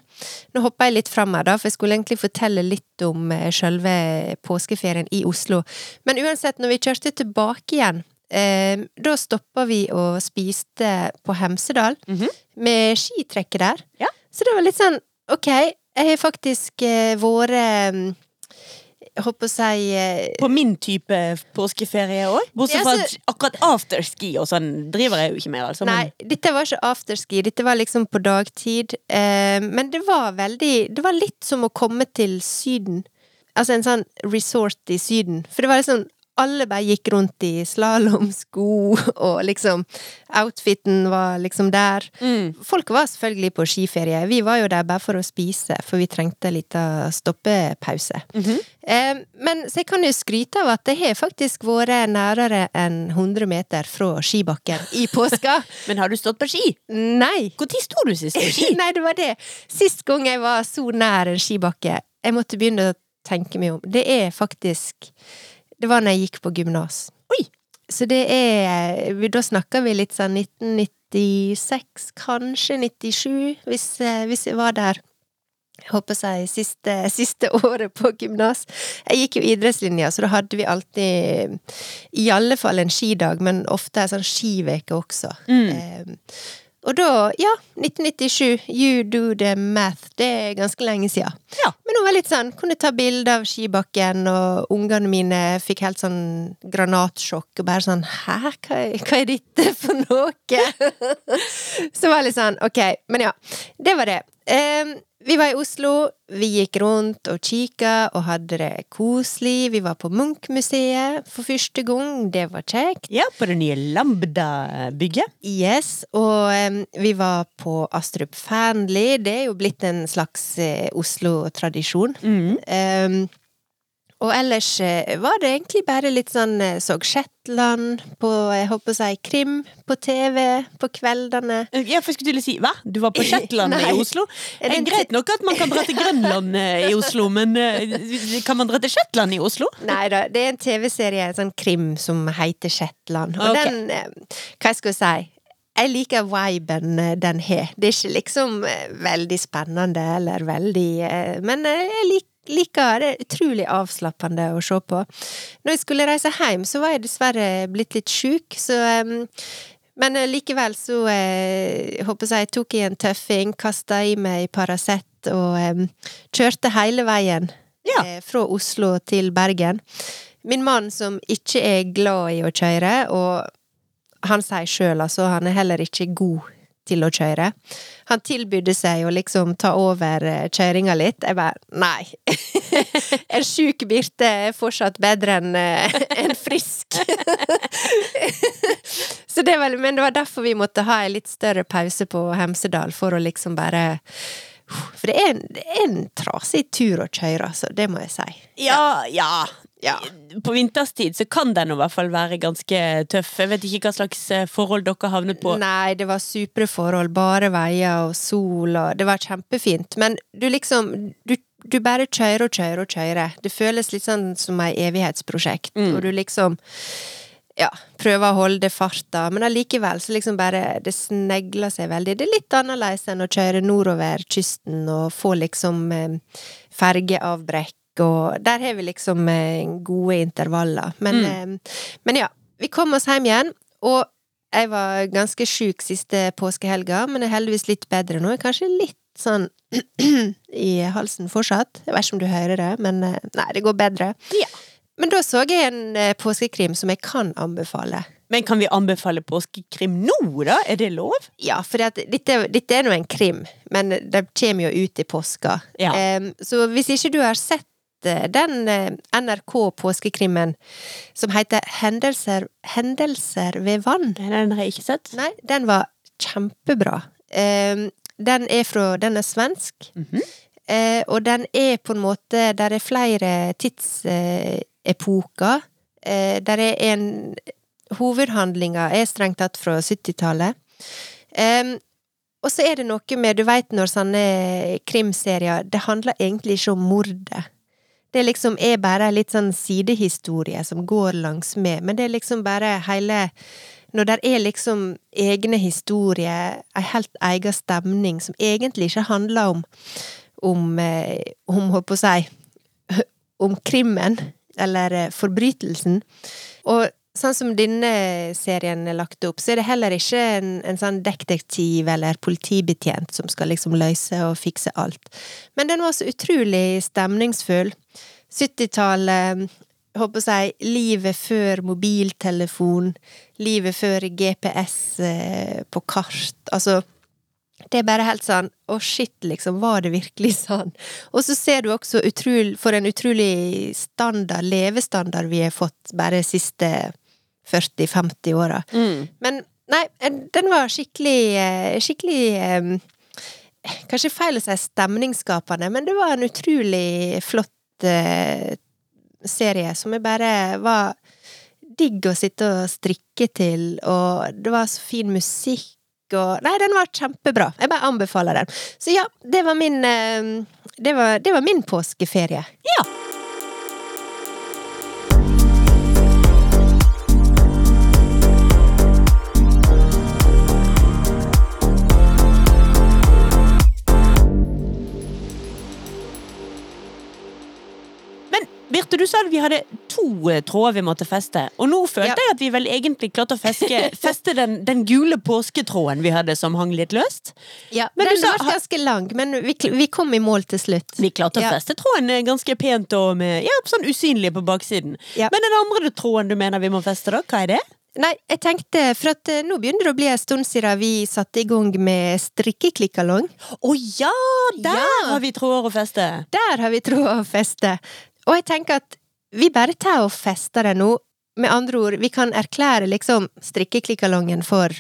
Nå hoppa jeg litt fram her, da, for jeg skulle egentlig fortelle litt om sjølve selve påskeferien i Oslo. Men uansett, når vi kjørte tilbake igjen, eh, da stoppa vi og spiste på Hemsedal, Mhm. med skitrekket der. Ja. Så det var litt sånn, ok, jeg har faktisk eh, vært mm, Jeg eh, På min type påskeferie òg. Bortsett fra at akkurat afterski og sånn driver jeg jo ikke med. Altså, Nei, dette var ikke afterski, dette var liksom på dagtid. Eh, men det var veldig Det var litt som å komme til Syden. Altså en sånn resort i Syden. For det var liksom Alle bare gikk rundt i slalåmsko, og liksom Outfiten var liksom der. Mm. Folk var selvfølgelig på skiferie. Vi var jo der bare for å spise, for vi trengte en liten stoppepause. Mhm. eh, men så jeg kan jo skryte av at det har faktisk vært nærere enn 100 meter fra skibakken i påska. Men har du stått på ski? Nei! Når sto du sist på ski? Nei, det var det. Sist gang jeg var så nær en skibakke, jeg måtte begynne å tenke meg om. Det er faktisk Det var når jeg gikk på gymnas. Oi! så det er Da snakker vi litt sånn 1996, kanskje 97, hvis, eh, hvis jeg var der. Jeg håper jeg siste, siste året på gymnas. Jeg gikk jo idrettslinja, så da hadde vi alltid i alle fall en skidag, men ofte ei sånn skiveke også. Mm. Eh, og da, ja, 1997, you do the math, det er ganske lenge siden. Ja. Men hun var litt sånn, kunne ta bilde av skibakken, og ungene mine fikk helt sånn granatsjokk, og bare sånn, hæ, hva hva er dette for noe? Så var det litt sånn, ok, men ja, det var det. Eh, vi var i Oslo, vi gikk rundt og kikka og hadde det koselig. Vi var på Munch-museet for første gang, det var kjekt. Ja, på det nye Lambda-bygget. Yes, og um, vi var på Astrup Fearnley. Det er jo blitt en slags uh, Oslo-tradisjon. Mm. Em, og ellers eh, var det egentlig bare litt sånn eh, Så Shetland på, jeg håper å si, krim på TV på kveldene. Ja, for jeg skulle til å si, hva? Du var på Shetland i Oslo? Er Det er greit nok at man kan dra til Grønland eh, i Oslo, men eh, kan man dra til Shetland i Oslo? Nei da, det er en TV-serie, en sånn krim, som heter Shetland. Og okay. den, eh, hva skal jeg si jeg liker viben eh, den har. Det er ikke liksom eh, veldig spennende eller veldig eh, Men eh, jeg lik, liker det. Utrolig avslappende å se på. Når jeg skulle reise hjem, så var jeg dessverre blitt litt sjuk, så um, men eh, likevel så eh, håper jeg tok jeg en tøffing, kasta i meg Paracet og em, kjørte hele veien Ja. eh, fra Oslo til Bergen. Min mann som ikke er glad i å kjøre, og han sier sjøl altså, han er heller ikke god til å kjøre. Han tilbydde seg å liksom ta over eh, kjøringa litt. Jeg bare nei. en sjuk Birte er fortsatt bedre enn eh, en frisk. Så det var, men det var derfor vi måtte ha en litt større pause på Hemsedal, for å liksom bare For det er en, en trasig tur å kjøre, altså. Det må jeg si. Ja, ja. Ja. På vinterstid så kan den i hvert fall være ganske tøff. Jeg vet ikke hva slags eh, forhold dere havnet på. Nei, det var supre forhold. Bare veier og sol og Det var kjempefint. Men du liksom Du, du bare kjører og kjører og kjører. Det føles litt sånn som ei evighetsprosjekt. Mm. Og du liksom ja, prøver å holde farta, men allikevel så liksom bare Det snegler seg veldig. Det er litt annerledes enn å kjøre nordover kysten og få liksom eh, fergeavbrekk, og der har vi liksom eh, gode intervaller. Men, mm. men ja, vi kom oss hjem igjen, og jeg var ganske sjuk siste påskehelga, men er heldigvis litt bedre nå. Kanskje litt sånn i halsen fortsatt. Jeg vet ikke om du hører det, men eh, nei, det går bedre. Ja. Men da så jeg en eh, påskekrim som jeg kan anbefale. Men kan vi anbefale påskekrim nå, da? Er det lov? Ja, for dette, dette er nå en krim, men det kommer jo ut i påska. Ja. Um, så hvis ikke du har sett eh, den eh, NRK påskekrimmen som heter Hendelser, Hendelser ved vann Den har jeg ikke sett. Nei, den var kjempebra. Den er fra Den er svensk. Mm -hmm. og den er på en måte Der er flere tidsepoker. Eh, der er en Hovedhandlinga er strengt tatt fra 70-tallet. Em, og så er det noe med Du veit når sånne krimserier Det handler egentlig ikke om mordet. Det liksom er bare litt sånn sidehistorie som går langs med, men det er liksom bare hele Når det er liksom egne historier, ei helt egen stemning som egentlig ikke handler om om, eh, om holdt på å si om krimmen, eller eh, forbrytelsen. Og sånn som denne serien er lagt opp, så er det heller ikke en, en sånn detektiv eller politibetjent som skal liksom løse og fikse alt. Men den var så utrolig stemningsfull. 70-tallet, håper jeg, livet før mobiltelefon, livet før GPS eh, på kart, altså det er bare helt sånn Å, shit, liksom. Var det virkelig sånn? Og så ser du også utrolig, for en utrolig standard, levestandard vi har fått bare siste 40-50 åra. Mm. Men nei, den var skikkelig eh, Skikkelig eh, Kanskje feil å si stemningsskapende, men det var en utrolig flott eh, serie som jeg bare var digg å sitte og strikke til, og det var så fin musikk og Nei, den var kjempebra. Jeg bare anbefaler den. Så ja, det var min det, var, det var min påskeferie. Ja. Marte, du sa at vi hadde to eh, tråder vi måtte feste. Og nå følte Ja. jeg at vi vel egentlig klarte å feske, feste den, den gule påsketråden vi hadde som hang litt løst. Ja, Men den var ganske lang, men vi, vi kom i mål til slutt. Vi klarte å Ja. feste tråden eh, ganske pent og med, ja, sånn usynlig på baksiden. Ja. Men den andre tråden du mener vi må feste, da? Hva er det? Nei, jeg tenkte, for at eh, nå begynner det å bli en stund siden vi satte i gang med strikkeklikkalong. Å ja! Der Ja. har vi tråder å feste! Der har vi tråder å feste. Og jeg tenker at vi bare tar og fester det nå. Med andre ord, vi kan erklære liksom strikkeklikkalongen for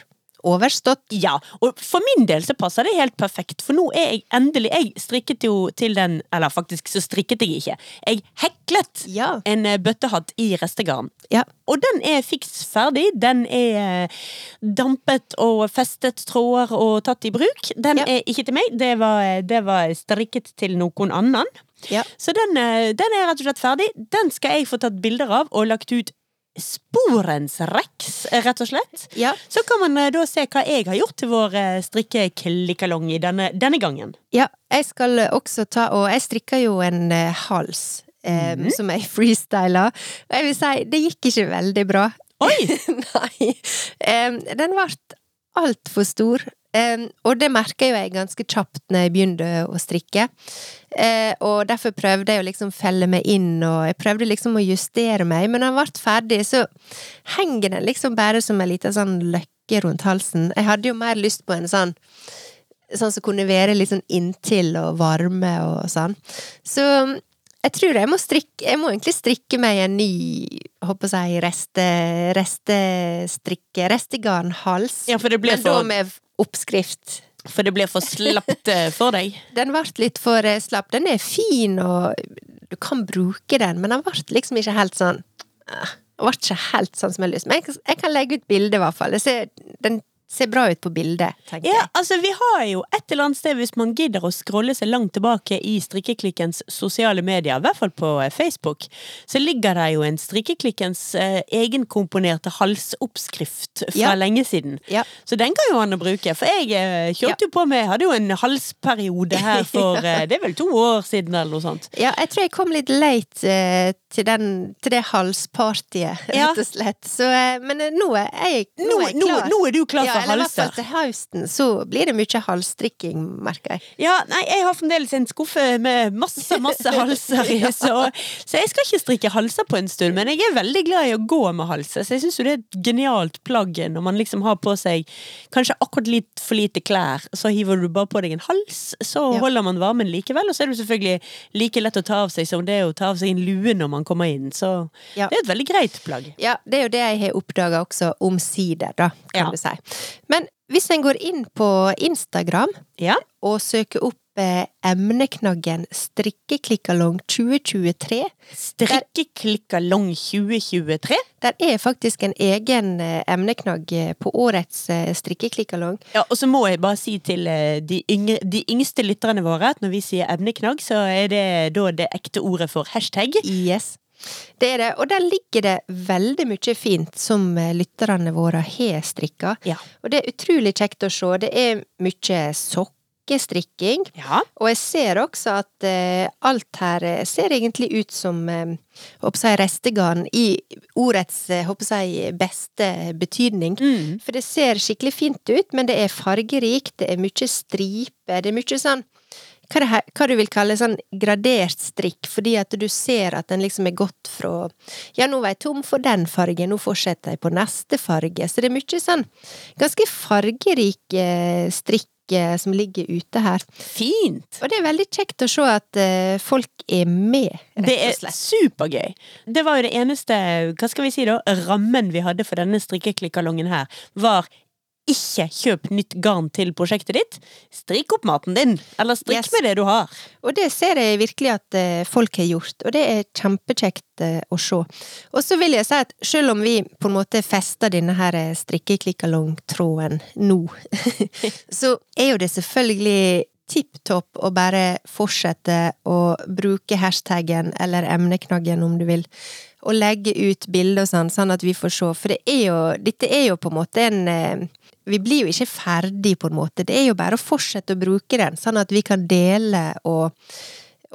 overstått. Ja, og for min del så passer det helt perfekt, for nå er jeg endelig Jeg strikket jo til den Eller faktisk så strikket jeg ikke. Jeg heklet Ja. en eh, bøttehatt i restegarn. Ja. Og den er fiks ferdig. Den er eh, dampet og festet tråder og tatt i bruk. Den Ja. er ikke til meg, det var, eh, det var strikket til noen annen. Ja. Så den, eh, den er rett og slett ferdig. Den skal jeg få tatt bilder av og lagt ut sporenstreks, eh, rett og slett. Ja. Så kan man eh, da se hva jeg har gjort til vår strikkeklikkalong i denne, denne gangen. Ja, jeg skal også ta Og jeg strikker jo en hals. Mhm. Som jeg freestyla. Jeg vil si, det gikk ikke veldig bra. Oi! Nei. Um, den ble altfor stor. Og det merka jo jeg ganske kjapt når jeg begynte å strikke. Eh, og derfor prøvde jeg å liksom felle meg inn, og jeg prøvde liksom å justere meg. Men når den ble ferdig, så henger den liksom bare som en liten sånn løkke rundt halsen. Jeg hadde jo mer lyst på en sånn Sånn som kunne være litt sånn inntil og varme og sånn. Så jeg tror jeg må strikke Jeg må egentlig strikke meg en ny håper jeg, reste, restestrikke, restegarnhals. Ja, for det ble Men da med oppskrift. for, det ble for slapt eh, for deg. Den ble litt for eh, slapp. Den er fin, og du kan bruke den, men den ble liksom ikke helt sånn Den ble ikke helt sånn som jeg har lyst. Men jeg kan legge ut bilde, i hvert fall. Jeg ser, den ser bra ut på bildet, tenker Ja, altså Vi har jo et eller annet sted, hvis man gidder å scrolle seg langt tilbake i Strikkeklikkens sosiale medier, i hvert fall på eh, Facebook, så ligger det jo en Strikkeklikkens eh, egenkomponerte halsoppskrift fra Ja. lenge siden. Ja. Så den kan jo han bruke. For jeg eh, kjørte jo på med Jeg hadde jo en halsperiode her for eh, Det er vel to år siden, eller noe sånt. Ja, jeg tror jeg kom litt late eh, til, den, til det halspartiet, rett og slett. Så, eh, men nå er jeg, nå Nå, er jeg nå, klar. nå er du klar ja, for eller i hvert fall til høsten så blir det mye halsstrikking, merker jeg. Ja, nei, jeg har fremdeles en skuffe med masse, masse halser i, så, så jeg skal ikke strikke halser på en stund, men jeg er veldig glad i å gå med halser, så jeg syns jo det er et genialt plagg når man liksom har på seg kanskje akkurat litt for lite klær, så hiver du bare på deg en hals, så Ja. holder man varmen likevel, og så er det jo selvfølgelig like lett å ta av seg som det er å ta av seg en lue når man kommer inn, så Ja. det er et veldig greit plagg. Ja, det er jo det jeg har oppdaga også omsider, da, kan Ja. du si. Men hvis en går inn på Instagram Ja, og søker opp eh, emneknaggen strikkeklikkalong 2023 strikkeklikkalong 2023. Der er faktisk en egen eh, emneknagg eh, på årets strikkeklikkalong. Ja, og så må jeg bare si til de, yngre, de yngste lytterne våre at når vi sier emneknagg, så er det da det ekte ordet for hashtag. Yes. Det er det, og der ligger det veldig mye fint som eh, lytterne våre har strikka. Ja. Og det er utrolig kjekt å se. Det er mye sokkestrikking. Ja. Og jeg ser også at uh, alt her eh, ser egentlig ut som uh, håper jeg, restegarn i ordets håper jeg, beste betydning. Mm. For det ser skikkelig fint ut, men det er fargerikt, det er mye striper, det er mye sånn hva, det, hva du vil kalle sånn gradert strikk, fordi at du ser at den liksom er gått fra Ja, nå var jeg tom for den fargen, nå fortsetter jeg på neste farge. Så det er mye sånn ganske fargerik eh, strikk eh, som ligger ute her. Fint! Og det er veldig kjekt å se at eh, folk er med, rett og slett. Det er supergøy. Det var jo det eneste, hva skal vi si da, rammen vi hadde for denne strikkeklikkalongen her, var ikke kjøp nytt garn til prosjektet ditt. Strikk opp maten din, eller strikk Yes. med det du har. Og det ser jeg virkelig at eh, folk har gjort, og det er kjempekjekt eh, å se. Og så vil jeg si at selv om vi på en måte fester denne her eh, strikkeklikkalongtråden nå, så er jo det selvfølgelig tipp topp å bare fortsette å bruke hashtaggen eller emneknaggen om du vil, og legge ut bilder og sånn, sånn at vi får se. For det er jo, dette er jo på en måte en vi blir jo ikke ferdig, på en måte. Det er jo bare å fortsette å bruke den, sånn at vi kan dele og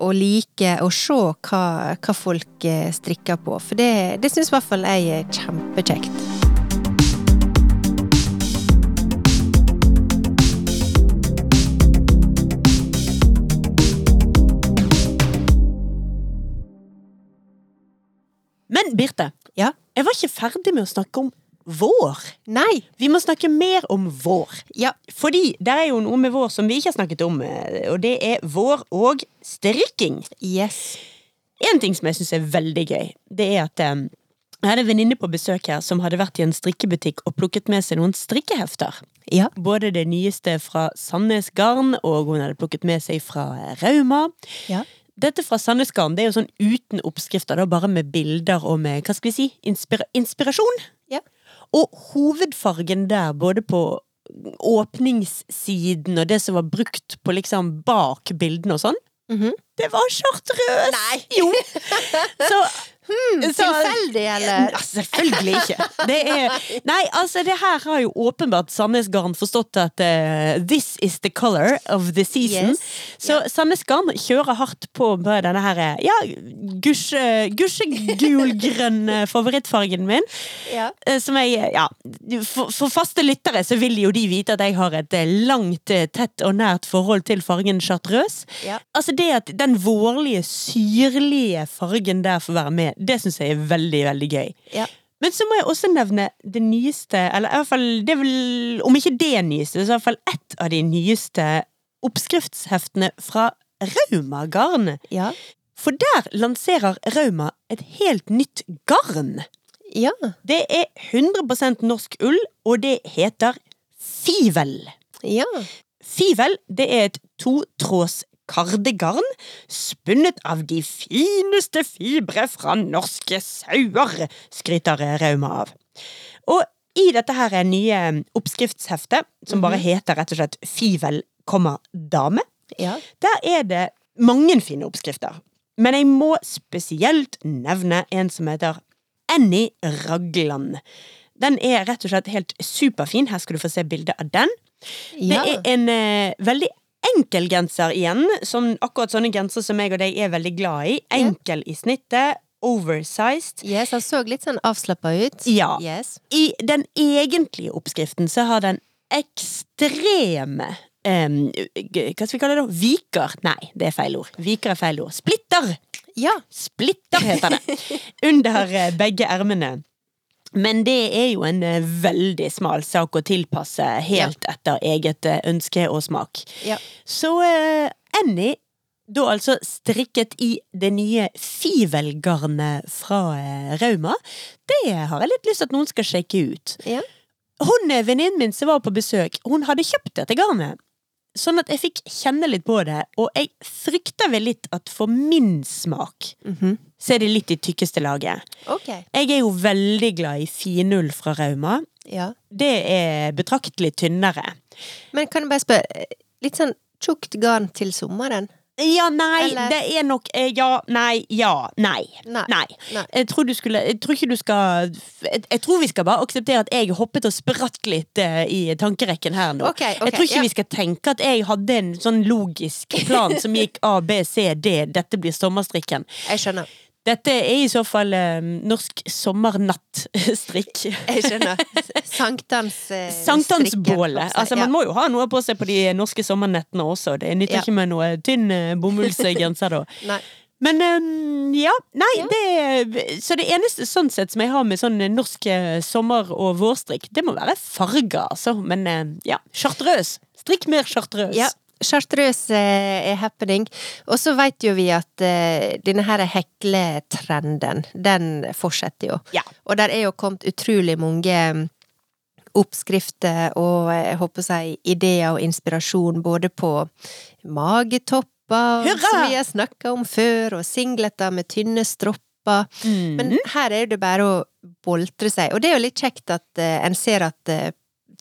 og like og se hva, hva folk eh, strikker på. For det, det syns i hvert fall jeg er kjempekjekt. Men Birte, Ja. jeg var ikke ferdig med å snakke om vår. Nei! Vi må snakke mer om vår. Ja. Fordi det er jo noe med vår som vi ikke har snakket om, eh, og det er vår og strikking. Yes. En ting som jeg syns er veldig gøy, det er at eh, jeg hadde en venninne på besøk her som hadde vært i en strikkebutikk og plukket med seg noen strikkehefter. Ja. Både det nyeste fra Sandnes Garn, og hun hadde plukket med seg fra Rauma. Ja. Dette fra Sandnes Garn det er jo sånn uten oppskrifter, da, bare med bilder og med hva skal vi si, inspira inspirasjon. Og hovedfargen der, både på åpningssiden og det som var brukt på liksom bak bildene og sånn, Mhm. det var chartreuse! Nei. Jo! Så, så Tilfeldig, eller? ja, selvfølgelig ikke. Det er, nei, altså det her har jo åpenbart Sandnes Garn forstått at uh, this is the color of the season. Yes. Så Sandnes Garn kjører hardt på med denne her, eh, ja, gusje, gusjegulgrønn gusje, favorittfargen min. Ja. eh, Som jeg, ja, for, for faste lyttere så vil jo de vite at jeg har et eh, langt, eh, tett og nært forhold til fargen chartreuse. Ja. Altså det at den vårlige, syrlige fargen der får være med, det syns jeg er veldig, veldig gøy. Ja. Men så må jeg også nevne det nyeste, eller i hvert fall, det vel, om ikke det nyeste, så i hvert fall ett av de nyeste oppskriftsheftene fra Rauma Garn. Ja. For der lanserer Rauma et helt nytt garn. Ja. Det er 100% norsk ull, og det heter Fivel. Ja. Fivel, det er et totråds kardegarn spunnet av de fineste fibre fra norske sauer, skryter Rauma av. Og i dette her er nye oppskriftsheftet, som bare heter rett og slett Fivel, dame, Ja. der er det mange fine oppskrifter. Men jeg må spesielt nevne en som heter Annie Ragland. Den er rett og slett helt superfin. Her skal du få se bilde av den. Ja. Det er en eh, veldig enkel genser igjen, som akkurat sånne gensere som jeg og deg er veldig glad i. Enkel i snittet, oversized. Yes, han så litt sånn avslappa ut. Ja. Yes. I den egentlige oppskriften så har den ekstreme um, Hva skal vi kalle det? da? Viker? Nei, det er feil ord. Viker er feil ord. Splitter! Ja. Splitter heter det. Under eh, begge ermene. Men det er jo en eh, veldig smal sak å tilpasse helt etter eget eh, ønske og smak. Ja. Så uh, Annie, da altså strikket i det nye fivelgarnet fra uh, Rauma, det har jeg litt lyst til at noen skal sjekke ut. Ja. Hun venninnen min som var på besøk, hun hadde kjøpt dette garnet. Sånn at jeg fikk kjenne litt på det, og jeg frykter vel litt at for min smak Mhm. Så er det litt i tykkeste laget. Okay. Jeg er jo veldig glad i finull fra Rauma. Ja. Det er betraktelig tynnere. Men kan jeg bare spørre, litt sånn tjukt garn til sommeren? Ja, nei, Eller- det er nok eh, Ja, nei, ja, nei. Nei. Nei. Nei. Jeg tror du skulle Jeg tror ikke du skal Jeg, jeg tror vi skal bare akseptere at jeg hoppet og spratt litt uh, i tankerekken her nå. Okay, okay, jeg tror ikke ja. vi skal tenke at jeg hadde en sånn logisk plan som gikk A, B, C, D. Dette blir sommerstrikken. Jeg skjønner. Dette er i så fall eh, norsk sommernattstrikk. Jeg skjønner. Sankthansstrikken. eh, Sankthansbålet. Altså, man må jo ha noe på seg på de norske sommernettene også. Det nytter Ja. ikke med noe tynn eh, bomullsgenser da. Nei. Men eh, ja, nei, Ja. det Så det eneste sånn sett som jeg har med sånn norsk eh, sommer- og vårstrikk, det må være farger, altså. Men eh, ja, chartreuse. Strikk mer chartreuse. Ja. Chartreuse eh, er happening. Og så veit jo vi at uh, denne her hekletrenden, den fortsetter jo. Ja. Og der er jo kommet utrolig mange mm, oppskrifter og jeg håper å si ideer og inspirasjon både på magetopper, Hurra! som vi har snakka om før, og singleter med tynne stropper. Mm. Men her er det bare å boltre seg, og det er jo litt kjekt at uh, en ser at eh,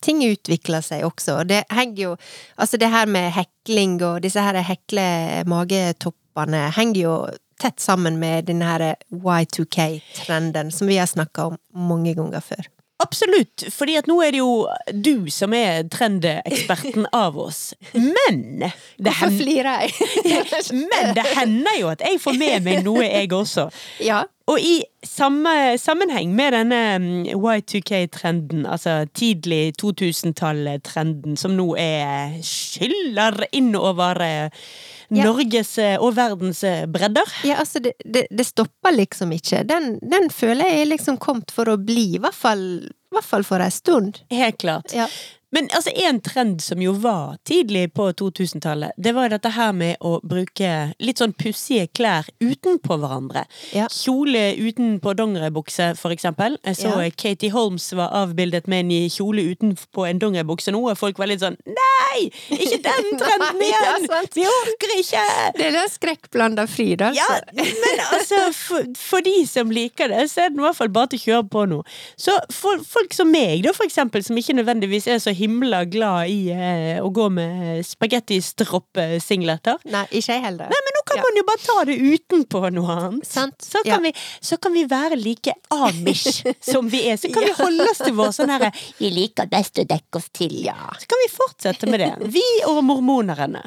ting utvikler seg også. Og Det henger jo Altså, det her med hekling og disse her hekle magetoppene henger jo tett sammen med denne her Y2K-trenden som vi har snakka om mange ganger før. absolutt. Fordi at nå er det jo du som er trendeksperten av oss. Men det, Hvorfor flirer jeg? men det hender jo at jeg får med meg noe, jeg også. ja. Og i samme sammenheng med denne mm, Y2K-trenden, altså tidlig 2000-tall-trenden, som nå er skyller innover eh, Ja. Norges eh, og verdens eh, bredder. Ja, altså, det, det, det stopper liksom ikke. Den, den føler jeg er liksom kommet for å bli, i hvert fall, i hvert fall for ei stund. Helt klart. Ja. Men altså, en trend som jo var tidlig på 2000-tallet, det var dette her med å bruke litt sånn pussige klær utenpå hverandre. Ja. Kjole utenpå dongeribukse, for eksempel. Jeg så Ja. Katie Holmes var avbildet med en i kjole utenpå en dongeribukse nå, og folk var litt sånn Nei! Ikke den trenden igjen! Vi orker ikke! Det er den skrekkblanda fryd, Ja, altså. men altså, for, for de som liker det, så er det i hvert fall bare til å kjøre på nå. Så for folk som meg, da, for eksempel, som ikke nødvendigvis er så himla glad i eh, å gå med spagettistropp-singleter. Nei, ikke jeg heller. Nei, men nå kan Ja. man jo bare ta det utenpå noe annet. Sant. Så kan, Ja. vi, så kan vi være like amish som vi er. Så kan vi holde oss til vår sånn herre Vi liker best å dekke oss til. ja. Så kan vi fortsette med det. Vi og mormonerne.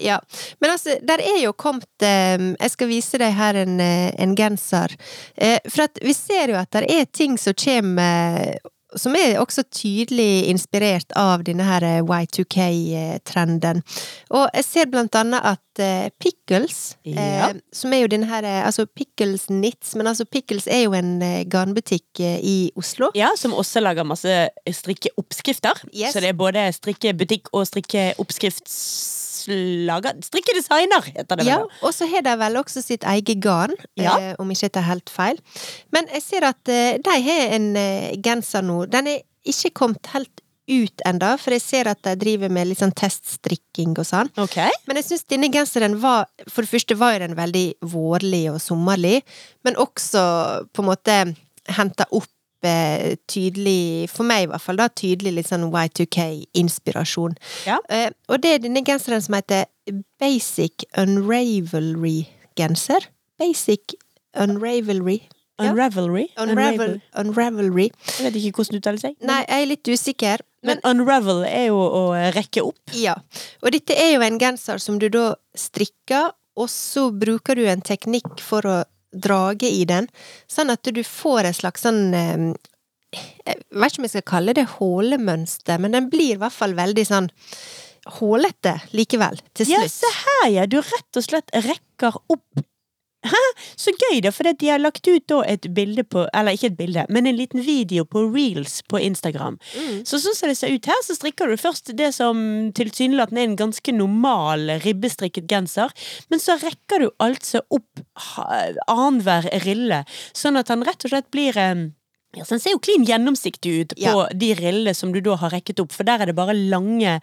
Ja, men altså, der er jo kommet eh, Jeg skal vise deg her en, eh, en genser. Eh, for at vi ser jo at det er ting som kommer som er også tydelig inspirert av denne her eh, Y2K-trenden. Og jeg ser blant annet at eh, Pickles, Ja. eh, som er jo denne her eh, Altså Pickles Knits, men altså Pickles er jo en eh, garnbutikk eh, i Oslo. Ja, som også lager masse strikkeoppskrifter. Yes. Så det er både strikkebutikk og strikkeoppskriftslager Strikkedesigner, heter det vel. Ja, og så har de vel også sitt eget garn, Ja. eh, om ikke jeg tar helt feil. Men jeg ser at eh, de har en eh, genser nå. Den er ikke kommet helt ut enda, for jeg ser at de driver med litt sånn teststrikking og sånn. Okay. Men jeg syns denne genseren var For det første var den veldig vårlig og sommerlig, men også på en måte henta opp tydelig, for meg i hvert fall, da, tydelig litt sånn Y2K-inspirasjon. Ja. Eh, og det er denne genseren som heter Basic Unravelry-genser. Basic Unravelry. Ja. Unravelry. Unravel, unravelry. Jeg vet ikke hvordan det uttaler seg. Nei, jeg er litt usikker. Men unravel er jo å rekke opp. Ja, og dette er jo en genser som du da strikker, og så bruker du en teknikk for å drage i den, sånn at du får en slags sånn eh, Jeg vet ikke om jeg skal kalle det hålemønster, men den blir i hvert fall veldig sånn hålete likevel, til Ja, slutt. se her, ja. Du rett og slett rekker opp. Hæ? Så gøy, da, for de har lagt ut et bilde på Eller ikke et bilde, men en liten video på reels på Instagram. Mm. Så sånn som det ser ut her, så strikker du først det som tilsynelatende er en ganske normal ribbestrikket genser, men så rekker du altså opp annenhver rille, sånn at han rett og slett blir ja, så Den ser jo klin gjennomsiktig ut på Ja. de rillene som du da har rekket opp, for der er det bare lange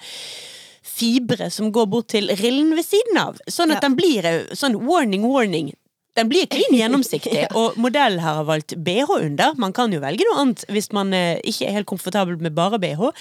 fibre som går bort til rillen ved siden av. Sånn at Ja. den blir eh, sånn warning, warning. Den blir klin gjennomsiktig, og modellen her har valgt BH under. Man kan jo velge noe annet hvis man eh, ikke er helt komfortabel med bare BH.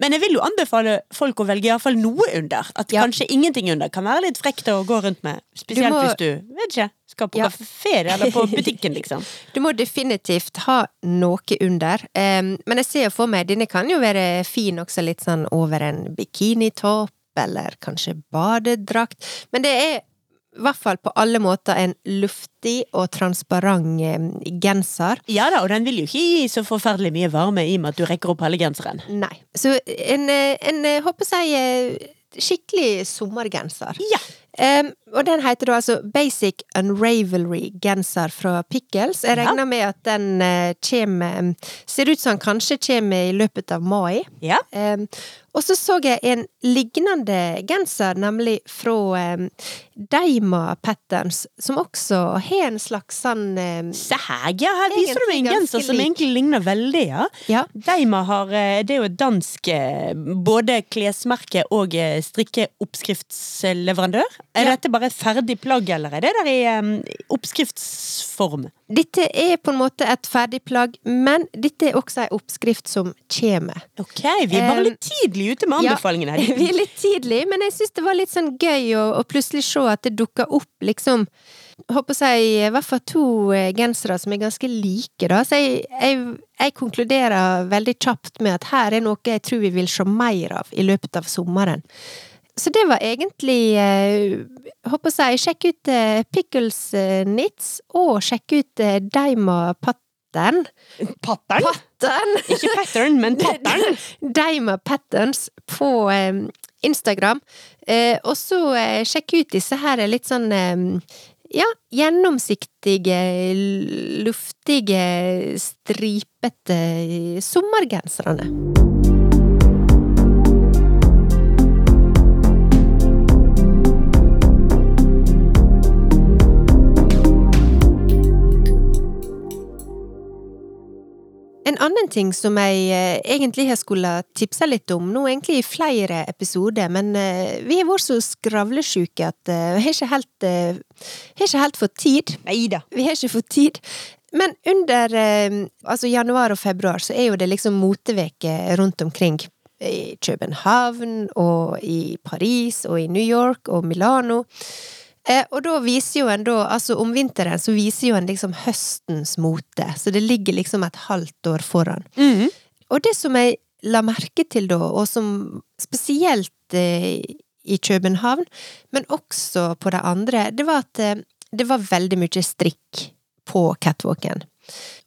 Men jeg vil jo anbefale folk å velge iallfall noe under. At Ja. kanskje ingenting under kan være litt frekt å gå rundt med. Spesielt Du må- hvis du vet ikke, skal på Ja. kafé eller på butikken, liksom. Du må definitivt ha noe under. Um, men jeg ser for meg, denne kan jo være fin også litt sånn over en bikinitopp, eller kanskje badedrakt. Men det er i hvert fall på alle måter en luftig og transparent genser. Ja da, og den vil jo ikke gi så forferdelig mye varme i og med at du rekker opp hele genseren. Nei. Så en, eh, en eh, håper jeg eh, skikkelig sommergenser. Ja. Um, og den heter da altså Basic Unravelry genser fra Pickles. Jeg Ja. regner med at den eh, kommer Ser ut som den kanskje kommer i løpet av mai. Ja. Em, og så så jeg en lignende genser, nemlig fra um, Deima Patterns, som også har en slags sånn em, Se her, ja, her viser du meg en genser som egentlig ligner veldig, ja. Ja. Deima har, eh, det er jo et dansk eh, både klesmerke og eh, strikkeoppskriftsleverandør. Er Ja. dette bare ferdig plagg, eller er det der i um, oppskriftsform? Dette er på en måte et ferdig plagg, men dette er også ei oppskrift som kommer. Ok, vi er bare litt tidlig ute med ja, Vi er litt tidlig, men jeg syns det var litt sånn gøy å, å plutselig se at det dukka opp liksom håper jeg, i hvert fall to eh, gensere som er ganske like, da. Så jeg, jeg, jeg, konkluderer veldig kjapt med at her er noe jeg tror vi vil se mer av i løpet av sommeren. Så det var egentlig eh, Håper jeg, sjekk ut eh, Pickles Nits, og sjekk ut Daima Pattern. Pattern? Pattern! Ikke pattern, men pattern. Daima Patterns på Instagram. Eh, og så eh, sjekk ut disse her litt sånn eh, ja, gjennomsiktige, luftige, stripete sommergenserne. Annen ting som jeg eh, egentlig har skulle tipse litt om, nå egentlig i flere episoder, men eh, vi har vært så skravlesjuke at eh, vi har ikke helt, har ikke helt fått tid. Neida. Vi har ikke fått tid. Men under altså januar og februar så er jo det liksom moteveke rundt omkring. I København og i Paris og i New York og Milano. Eh, og da viser jo en da, altså om vinteren så viser jo en liksom høstens mote, så det ligger liksom et halvt år foran. Mm. Og det som jeg la merke til da, og som spesielt eh, i København, men også på de andre, det var at eh, det var veldig mye strikk på catwalken.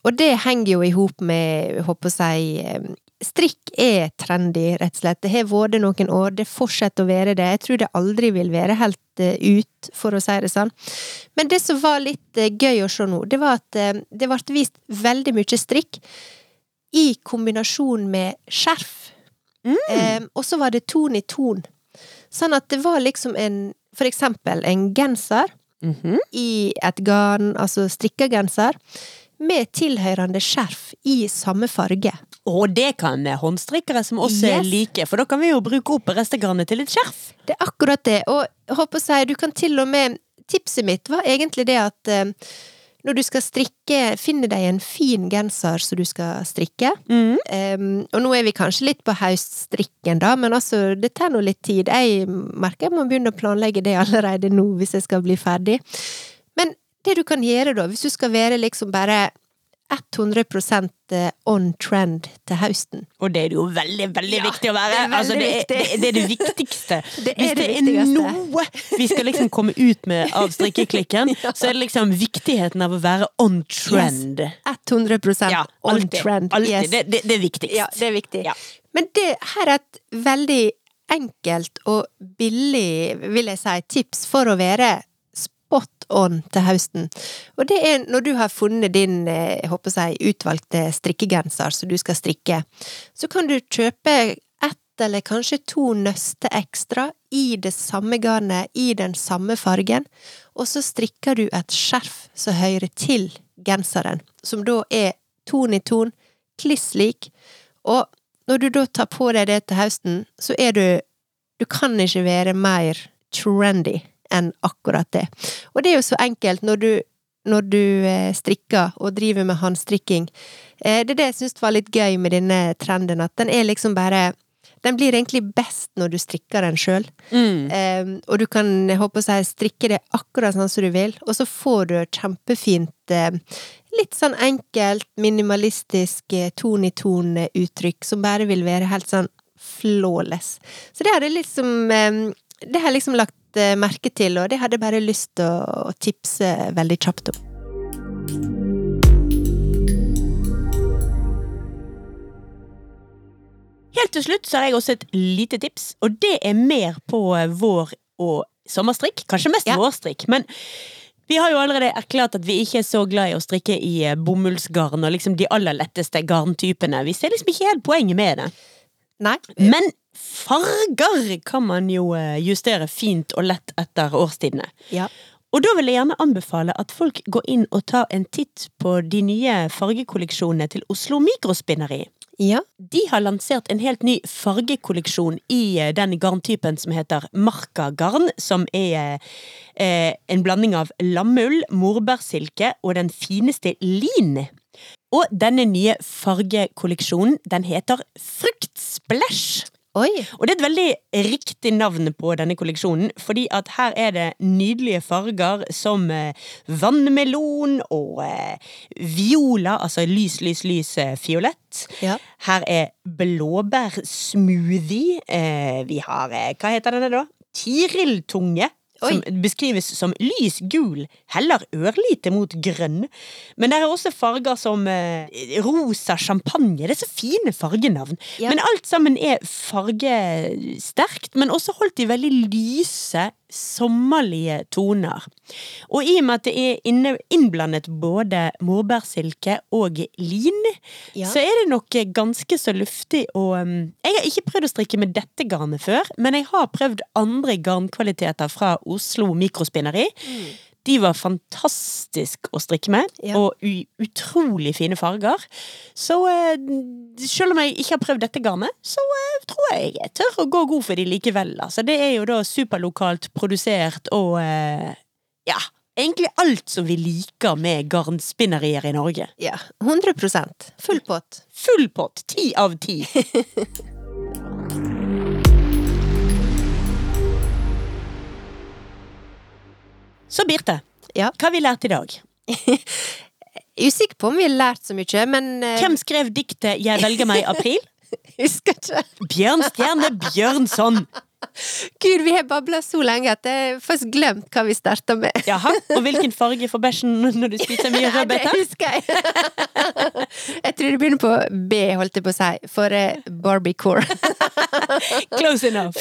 Og det henger jo i hop med, håper jeg, strikk er trendy, rett og slett. Det har vært det noen år, det fortsetter å være det. Jeg tror det aldri vil være helt uh, ut, for å si det sånn. Men det som var litt uh, gøy å se nå, det var at uh, det ble vist veldig mye strikk i kombinasjon med skjerf. Mm. Um, og så var det ton i ton. Sånn at det var liksom en, for eksempel en genser mm -hmm. i et garn, altså strikka genser med tilhørende skjerf i samme farge. Og det kan håndstrikkere som også yes. liker, for da kan vi jo bruke opp restegarnet til et skjerf. Det er akkurat det, og håper å si, du kan til og med Tipset mitt var egentlig det at eh, når du skal strikke, finne deg en fin genser som du skal strikke. Mm. Um, og nå er vi kanskje litt på høststrikken, da, men altså, det tar nå litt tid. Jeg merker jeg må begynne å planlegge det allerede nå, hvis jeg skal bli ferdig. Men det du kan gjøre, da, hvis du skal være liksom bare 100 eh, on trend til høsten. Og det er det jo veldig, veldig ja, viktig å være. Det er, altså, det, er, det, det er, det viktigste. det Hvis det er, er noe vi skal liksom komme ut med av strikkeklikken, ja. så er det liksom viktigheten av å være on trend. Yes. 100 ja, on trend. Alltid. Yes. Det, er viktigst. Ja, det er viktig. Men det her er et veldig enkelt og billig, vil jeg si, tips for å være spot on til høsten. Og det er når du har funnet din, eh, jeg håper jeg, utvalgte strikkegenser som du skal strikke, så kan du kjøpe ett eller kanskje to nøster ekstra i det samme garnet, i den samme fargen, og så strikker du et skjerf som hører til genseren, som da er ton i ton, kliss lik, og når du da tar på deg det til høsten, så er du Du kan ikke være mer trendy enn akkurat det. Og det er jo så enkelt når du, når du eh, strikker og driver med håndstrikking. Eh, det er det jeg syns var litt gøy med denne trenden, at den er liksom bare den blir egentlig best når du strikker den sjøl. Mm. Um, og du kan jeg håper jeg, strikke det akkurat sånn som du vil, og så får du kjempefint uh, Litt sånn enkelt, minimalistisk ton-i-ton-uttrykk som bare vil være helt sånn flawless. Så det har jeg liksom um, Det har jeg liksom lagt Eh, merke til, og det hadde jeg bare lyst til å tipse veldig kjapt om. Helt til slutt så har jeg også et lite tips, og det er mer på vår- og sommerstrikk. Kanskje mest ja. vårstrikk, men vi har jo allerede erklært at vi ikke er så glad i å strikke i eh, bomullsgarn og liksom de aller letteste garntypene. Vi ser liksom ikke helt poenget med det. Nei. Men farger kan man jo eh, justere fint og lett etter årstidene. Ja. Og da vil jeg gjerne anbefale at folk går inn og tar en titt på de nye fargekolleksjonene til Oslo Mikrospinneri. Ja. De har lansert en helt ny fargekolleksjon i eh, den garntypen som heter Marka-garn, som er eh, en blanding av lammull, morbærsilke og den fineste lin. Og denne nye fargekolleksjonen, den heter Fruktsplash. Oi! Og det er et veldig riktig navn på denne kolleksjonen, fordi at her er det nydelige farger som eh, vannmelon og eh, viola, altså lys, lys, lys eh, fiolett. Ja. Her er blåbærsmoothie. Eh, vi har, hva heter denne da? Som beskrives som lys gul, heller ørlite mot grønn. Men det er også farger som eh, rosa champagne. Det er så fine fargenavn. Ja. Men alt sammen er fargesterkt, men også holdt i veldig lyse, sommerlige toner. Og i og med at det er innblandet både morbærsilke og lin, Ja. så er det nok ganske så luftig og um, Jeg har ikke prøvd å strikke med dette garnet før, men jeg har prøvd andre garnkvaliteter fra Oslo Mikrospinneri. De var fantastisk å strikke med, Ja. og utrolig fine farger. Så eh, selv om jeg ikke har prøvd dette garnet, så eh, tror jeg jeg tør å gå god for de likevel. Altså, det er jo da superlokalt produsert og eh, ja, egentlig alt som vi liker med garnspinnerier i Norge. Ja, 100% Full pott. Full pott, ti av ti. Så Birte, Ja. hva har vi lært i dag? Usikker på om vi har lært så mye, men uh... Hvem skrev diktet 'Jeg velger meg april'? Husker ikke. Bjørnstjerne Bjørnson. Gud, vi har babla så lenge at jeg har faktisk glemt hva vi starta med. Jaha, og hvilken farge får bæsjen når du spiser mye rødbeter? det husker jeg. jeg tror det begynner på B, holdt jeg på å si, for eh, Barbiecore. Close enough.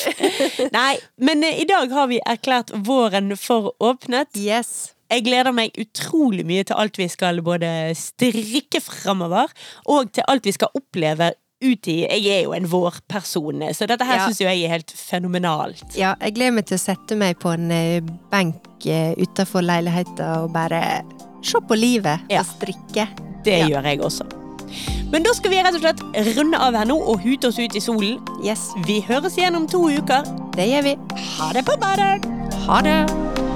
Nei, men eh, i dag har vi erklært våren for åpnet. yes. Jeg gleder meg utrolig mye til alt vi skal både strikke fremover, og til alt vi skal oppleve ut i Jeg er jo en vårperson, så dette her Ja. syns jeg er helt fenomenalt. Ja, jeg gleder meg til å sette meg på en eh, benk uh, utafor leiligheten og bare se på livet Ja. og strikke. Det Ja. gjør jeg også. Men da skal vi rett og slett runde av her nå og hute oss ut i solen. Yes, Vi høres igjen om to uker. det gjør vi. Ha det på badet! Ha det!